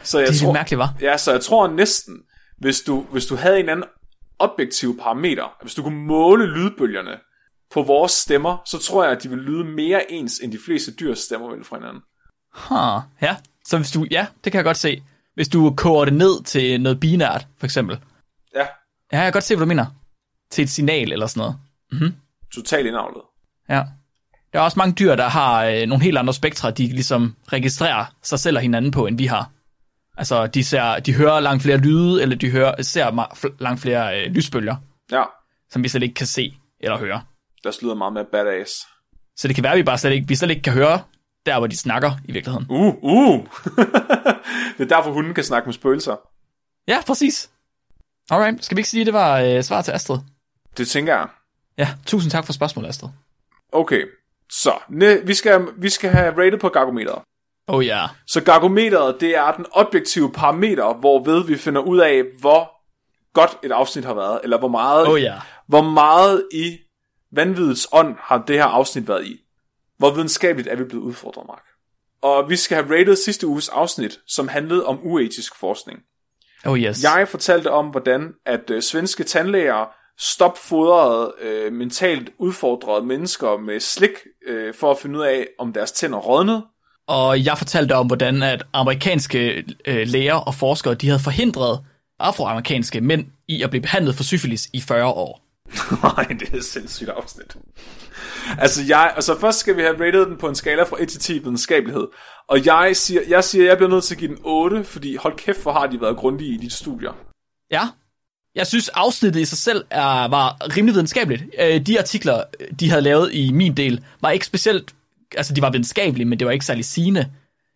Så jeg det er tror, mærkeligt, var. Ja, så jeg tror næsten, hvis du, hvis du havde en anden objektiv parameter, hvis du kunne måle lydbølgerne på vores stemmer, så tror jeg, at de vil lyde mere ens, end de fleste dyrs stemmer vil fra hinanden. Huh, ja. Så hvis du, ja, det kan jeg godt se. Hvis du koger det ned til noget binært, for eksempel. Ja, Ja, jeg kan godt se, hvad du mener. Til et signal eller sådan noget. totalt indavlet. Ja. Der er også mange dyr, der har øh, nogle helt andre spektre, de ligesom registrerer sig selv og hinanden på, end vi har. Altså, de, ser, de hører langt flere lyde, eller de hører, ser langt flere øh, lysbølger, Ja, som vi slet ikke kan se eller høre. der lyder meget mere badass. Så det kan være, at vi bare slet ikke, vi slet ikke kan høre der, hvor de snakker i virkeligheden. Uh, uh! det er derfor, hunden kan snakke med spøgelser. Ja, præcis. Alright, skal vi ikke sige, at det var øh, svar til Astrid? Det tænker jeg. Ja, tusind tak for spørgsmålet, Astrid. Okay, så ne, vi, skal, vi skal have rated på gargometeret. Oh ja. Yeah. Så gargometeret, det er den objektive parameter, hvorved vi finder ud af, hvor godt et afsnit har været, eller hvor meget, Oh ja. hvor meget i vanvidets ånd har det her afsnit været i. Hvor videnskabeligt er vi blevet udfordret, Mark. Og vi skal have rated sidste uges afsnit, som handlede om uetisk forskning. Oh yes. Jeg fortalte om, hvordan at øh, svenske tandlæger stopfodrede øh, mentalt udfordrede mennesker med slik, øh, for at finde ud af, om deres tænder rådnede. Og jeg fortalte om, hvordan at amerikanske øh, læger og forskere, de havde forhindret afroamerikanske mænd i at blive behandlet for syfilis i 40 år. Nej, det er et sindssygt afsnit. Altså, jeg, altså først skal vi have rated den på en skala fra 1 til 10 videnskabelighed. Og jeg siger, jeg siger, jeg bliver nødt til at give den 8, fordi hold kæft, hvor har de været grundige i de studier. Ja. Jeg synes, afsnittet i sig selv er, var rimelig videnskabeligt. Øh, de artikler, de havde lavet i min del, var ikke specielt... Altså, de var videnskabelige, men det var ikke særlig sigende.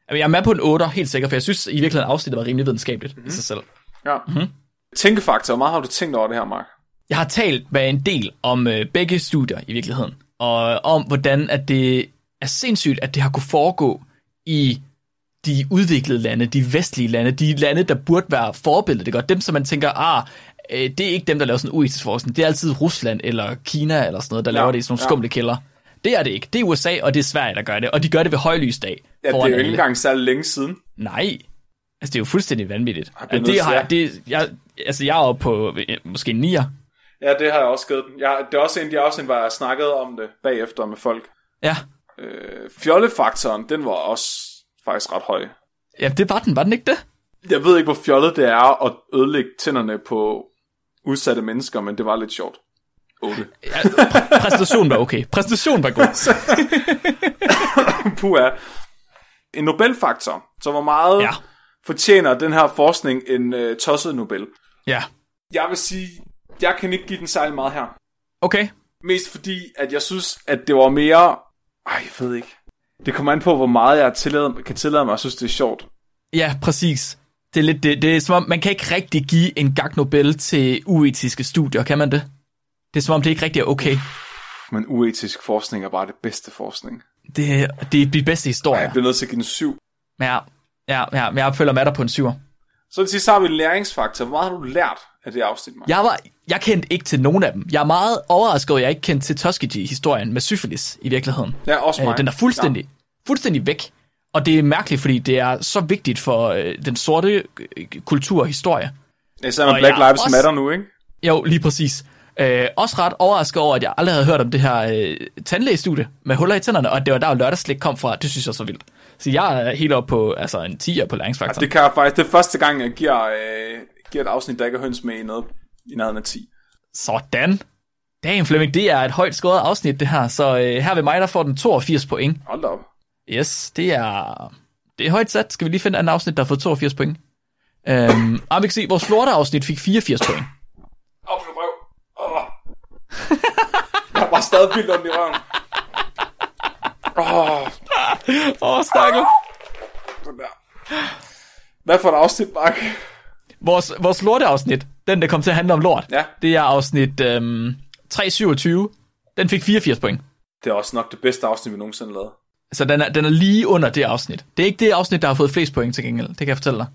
Jeg er med på en 8, helt sikkert, for jeg synes i virkeligheden, afsnittet var rimelig videnskabeligt mm-hmm. i sig selv. Ja. Mm-hmm. Tænkefaktor, meget har du tænkt over det her, Mark? Jeg har talt med en del om øh, begge studier i virkeligheden, og om hvordan at det er sindssygt, at det har kunne foregå i de udviklede lande, de vestlige lande, de lande, der burde være forbillede, det godt. Dem, som man tænker, ah, øh, det er ikke dem, der laver sådan uetisk forskning, det er altid Rusland eller Kina eller sådan noget, der Ja, laver det i sådan nogle ja. skumle kælder. Det er det ikke. Det er USA, og det er Sverige, der gør det, og de gør det ved højlysdag. Ja, det er jo ikke engang særlig længe siden. Nej. Altså, det er jo fuldstændig vanvittigt. Jeg bliver Altså, det har, det, jeg, altså, jeg er oppe på øh, måske nier. Ja, det har jeg også givet den. Jeg, det er også en, de også en, hvor jeg snakkede om det bagefter med folk. Ja. Øh, fjollefaktoren, den var også faktisk ret høj. Ja, det var den, var den ikke det? Jeg ved ikke, hvor fjollet det er at ødelægge tænderne på udsatte mennesker, men det var lidt sjovt. 8. Ja, præ- præstationen var okay. Præstationen var god. Puha. En Nobelfaktor. Så hvor meget Ja. fortjener den her forskning en uh, tosset Nobel? Ja. Jeg vil sige, jeg kan ikke give den særlig meget her. Okay. Mest fordi, at jeg synes, at det var mere... Ej, jeg ved ikke. Det kommer an på, hvor meget jeg tillade, kan tillade mig at synes, det er sjovt. Ja, præcis. Det er, lidt, det, det er som om, man kan ikke rigtig give en Gag Nobel til uetiske studier, kan man det? Det er som om, det ikke rigtig er okay. Men uetisk forskning er bare det bedste forskning. Det, er- det er de bedste Ej, historier. jeg bliver nødt til at give den 7. Men ja, ja, ja, men jeg følger med dig på en syver. Så til sidst har vi en læringsfaktor. Hvor meget har du lært af det afsnit, Mark? Jeg, var, jeg kendte ikke til nogen af dem. Jeg er meget overrasket over, at jeg ikke kendte til Tuskegee-historien med syfilis i virkeligheden. Ja, også mig. Øh, den er fuldstændig, fuldstændig væk. Og det er mærkeligt, fordi det er så vigtigt for øh, den sorte øh, kultur og historie. Ja, med Og Black er Lives også- Matter nu, ikke? Jo, lige præcis. Øh, også ret overrasket over, at jeg aldrig havde hørt om det her øh, tandlægestudie med huller i tænderne, og det var der, lørdagslik kom fra. Det synes jeg er så vildt. Så jeg er helt oppe på altså en 10'er på læringsfaktor. Det kan jeg faktisk... Det er første gang, jeg giver, øh, giver et afsnit, der ikke er høns med i noget i nærheden af 10. Sådan. Damn, Flemming, det er et højt skåret afsnit, det her. Så øh, her ved mig, der får den 82 point. Hold op. Yes, det er, det er højt sat. Skal vi lige finde en afsnit, der har fået 82 point? Øhm, vi kan se, vores Florida-afsnit fik 84 point. Op med røv. Åh. jeg har bare stadig vildt ondt i røven. Åh, Åh, oh, stakkel. sådan der. Hvad for et afsnit, Mark? Vores, vores lorteafsnit, den der kom til at handle om lort, Ja. det er afsnit øhm, 327. Den fik 84 point. Det er også nok det bedste afsnit, vi nogensinde har lavet. Så den er, den er lige under det afsnit. Det er ikke det afsnit, der har fået flest point til gengæld. Det kan jeg fortælle dig.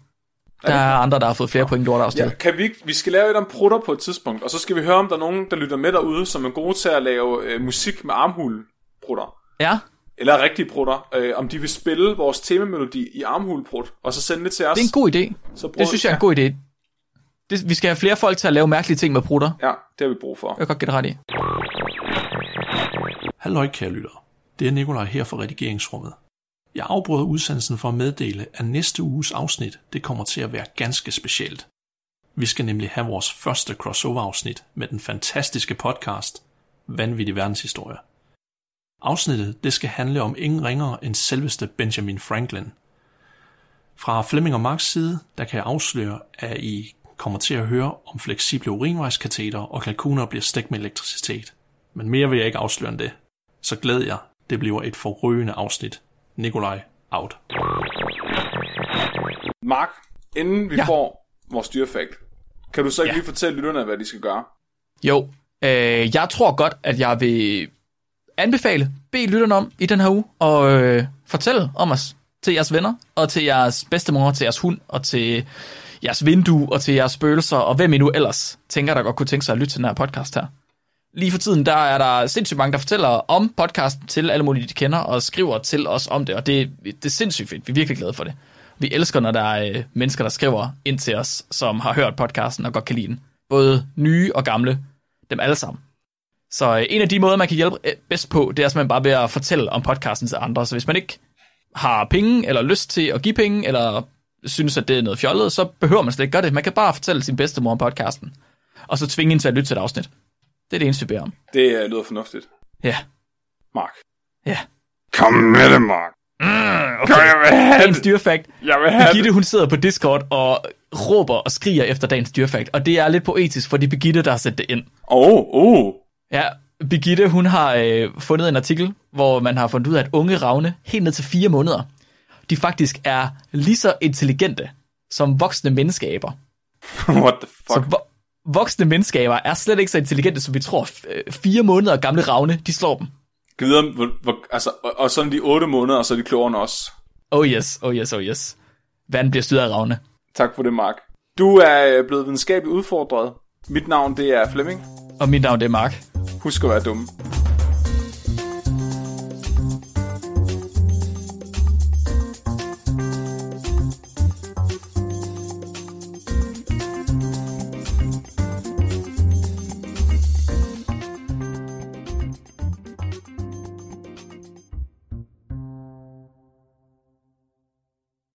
Der er andre, der har fået flere point i lorteafsnit. Ja, kan vi, vi skal lave et om prutter på et tidspunkt, og så skal vi høre, om der er nogen, der lytter med derude, som er gode til at lave øh, musik med armhuleprutter. ja. Eller rigtige prutter. Øh, om de vil spille vores temamelodi i armhuleprut, og så sende det til os. Det er en god idé. Så Det synes jeg er en god idé. Det, vi skal have flere folk til at lave mærkelige ting med prutter. Ja, det har vi brug for. Jeg kan godt give det ret i. Halløj, kære lytter. Det er Nikolaj her fra redigeringsrummet. Jeg afbryder udsendelsen for at meddele, at næste uges afsnit det kommer til at være ganske specielt. Vi skal nemlig have vores første crossover-afsnit med den fantastiske podcast Vanvittig Verdenshistorie. Afsnittet det skal handle om ingen ringere end selveste Benjamin Franklin. Fra Flemming og Marks side, der kan jeg afsløre, at I kommer til at høre om fleksible urinvejskateter og kalkuner bliver stegt med elektricitet. Men mere vil jeg ikke afsløre end det. Så glæd jer, det bliver et forrygende afsnit. Nikolaj, out. Mark, inden vi ja. Får vores dyrefakt, kan du så ikke Ja. lige fortælle lytterne, hvad de skal gøre? Jo, øh, jeg tror godt, at jeg vil anbefale, bede lytterne om i den her uge, og øh, fortælle om os til jeres venner, og til jeres bedstemor, til jeres hund, og til jeres vindue, og til jeres spøgelser, og hvem I nu ellers tænker, der godt kunne tænke sig at lytte til den her podcast her. Lige for tiden, der er der sindssygt mange, der fortæller om podcasten til alle mulige, de kender, og skriver til os om det, og det, det er sindssygt fedt. Vi er virkelig glade for det. Vi elsker, når der er øh, mennesker, der skriver ind til os, som har hørt podcasten og godt kan lide den. Både nye og gamle. Dem alle sammen. Så øh, en af de måder, man kan hjælpe øh, bedst på, det er simpelthen bare ved at fortælle om podcasten til andre. Så hvis man ikke har penge, eller lyst til at give penge, eller synes, at det er noget fjollet, så behøver man slet ikke gøre det. Man kan bare fortælle sin bedstemor om podcasten. Og så tvinge hende til at lytte til et afsnit. Det er det eneste, vi beder om. Det øh, lyder fornuftigt. Ja. Mark. Ja. Kom med det, Mark. Mm, Kom, jeg vil have Dagens dyrefakt. Jeg vil have Birgitte, hun sidder på Discord og råber og skriger efter dagens dyrefakt. Og det er lidt poetisk, for det er Birgitte, der har sat det ind. Åh, oh, oh. Ja, Birgitte, hun har øh, fundet en artikel, hvor man har fundet ud af, at unge ravne, helt ned til fire måneder, de faktisk er lige så intelligente som voksne menneskeaber. What the fuck? Så vo- voksne menneskeaber er slet ikke så intelligente, som vi tror. F- øh, fire måneder gamle ravne, de slår dem. Kan vide, hvor, hvor, altså, og, og sådan de otte måneder, og så er de klogere end os. Oh yes, oh yes, oh yes. Verden bliver styret af ravne. Tak for det, Mark. Du er øh, blevet videnskabeligt udfordret. Mit navn, det er Flemming. Og mit navn det er Mark. Husk at være dumme.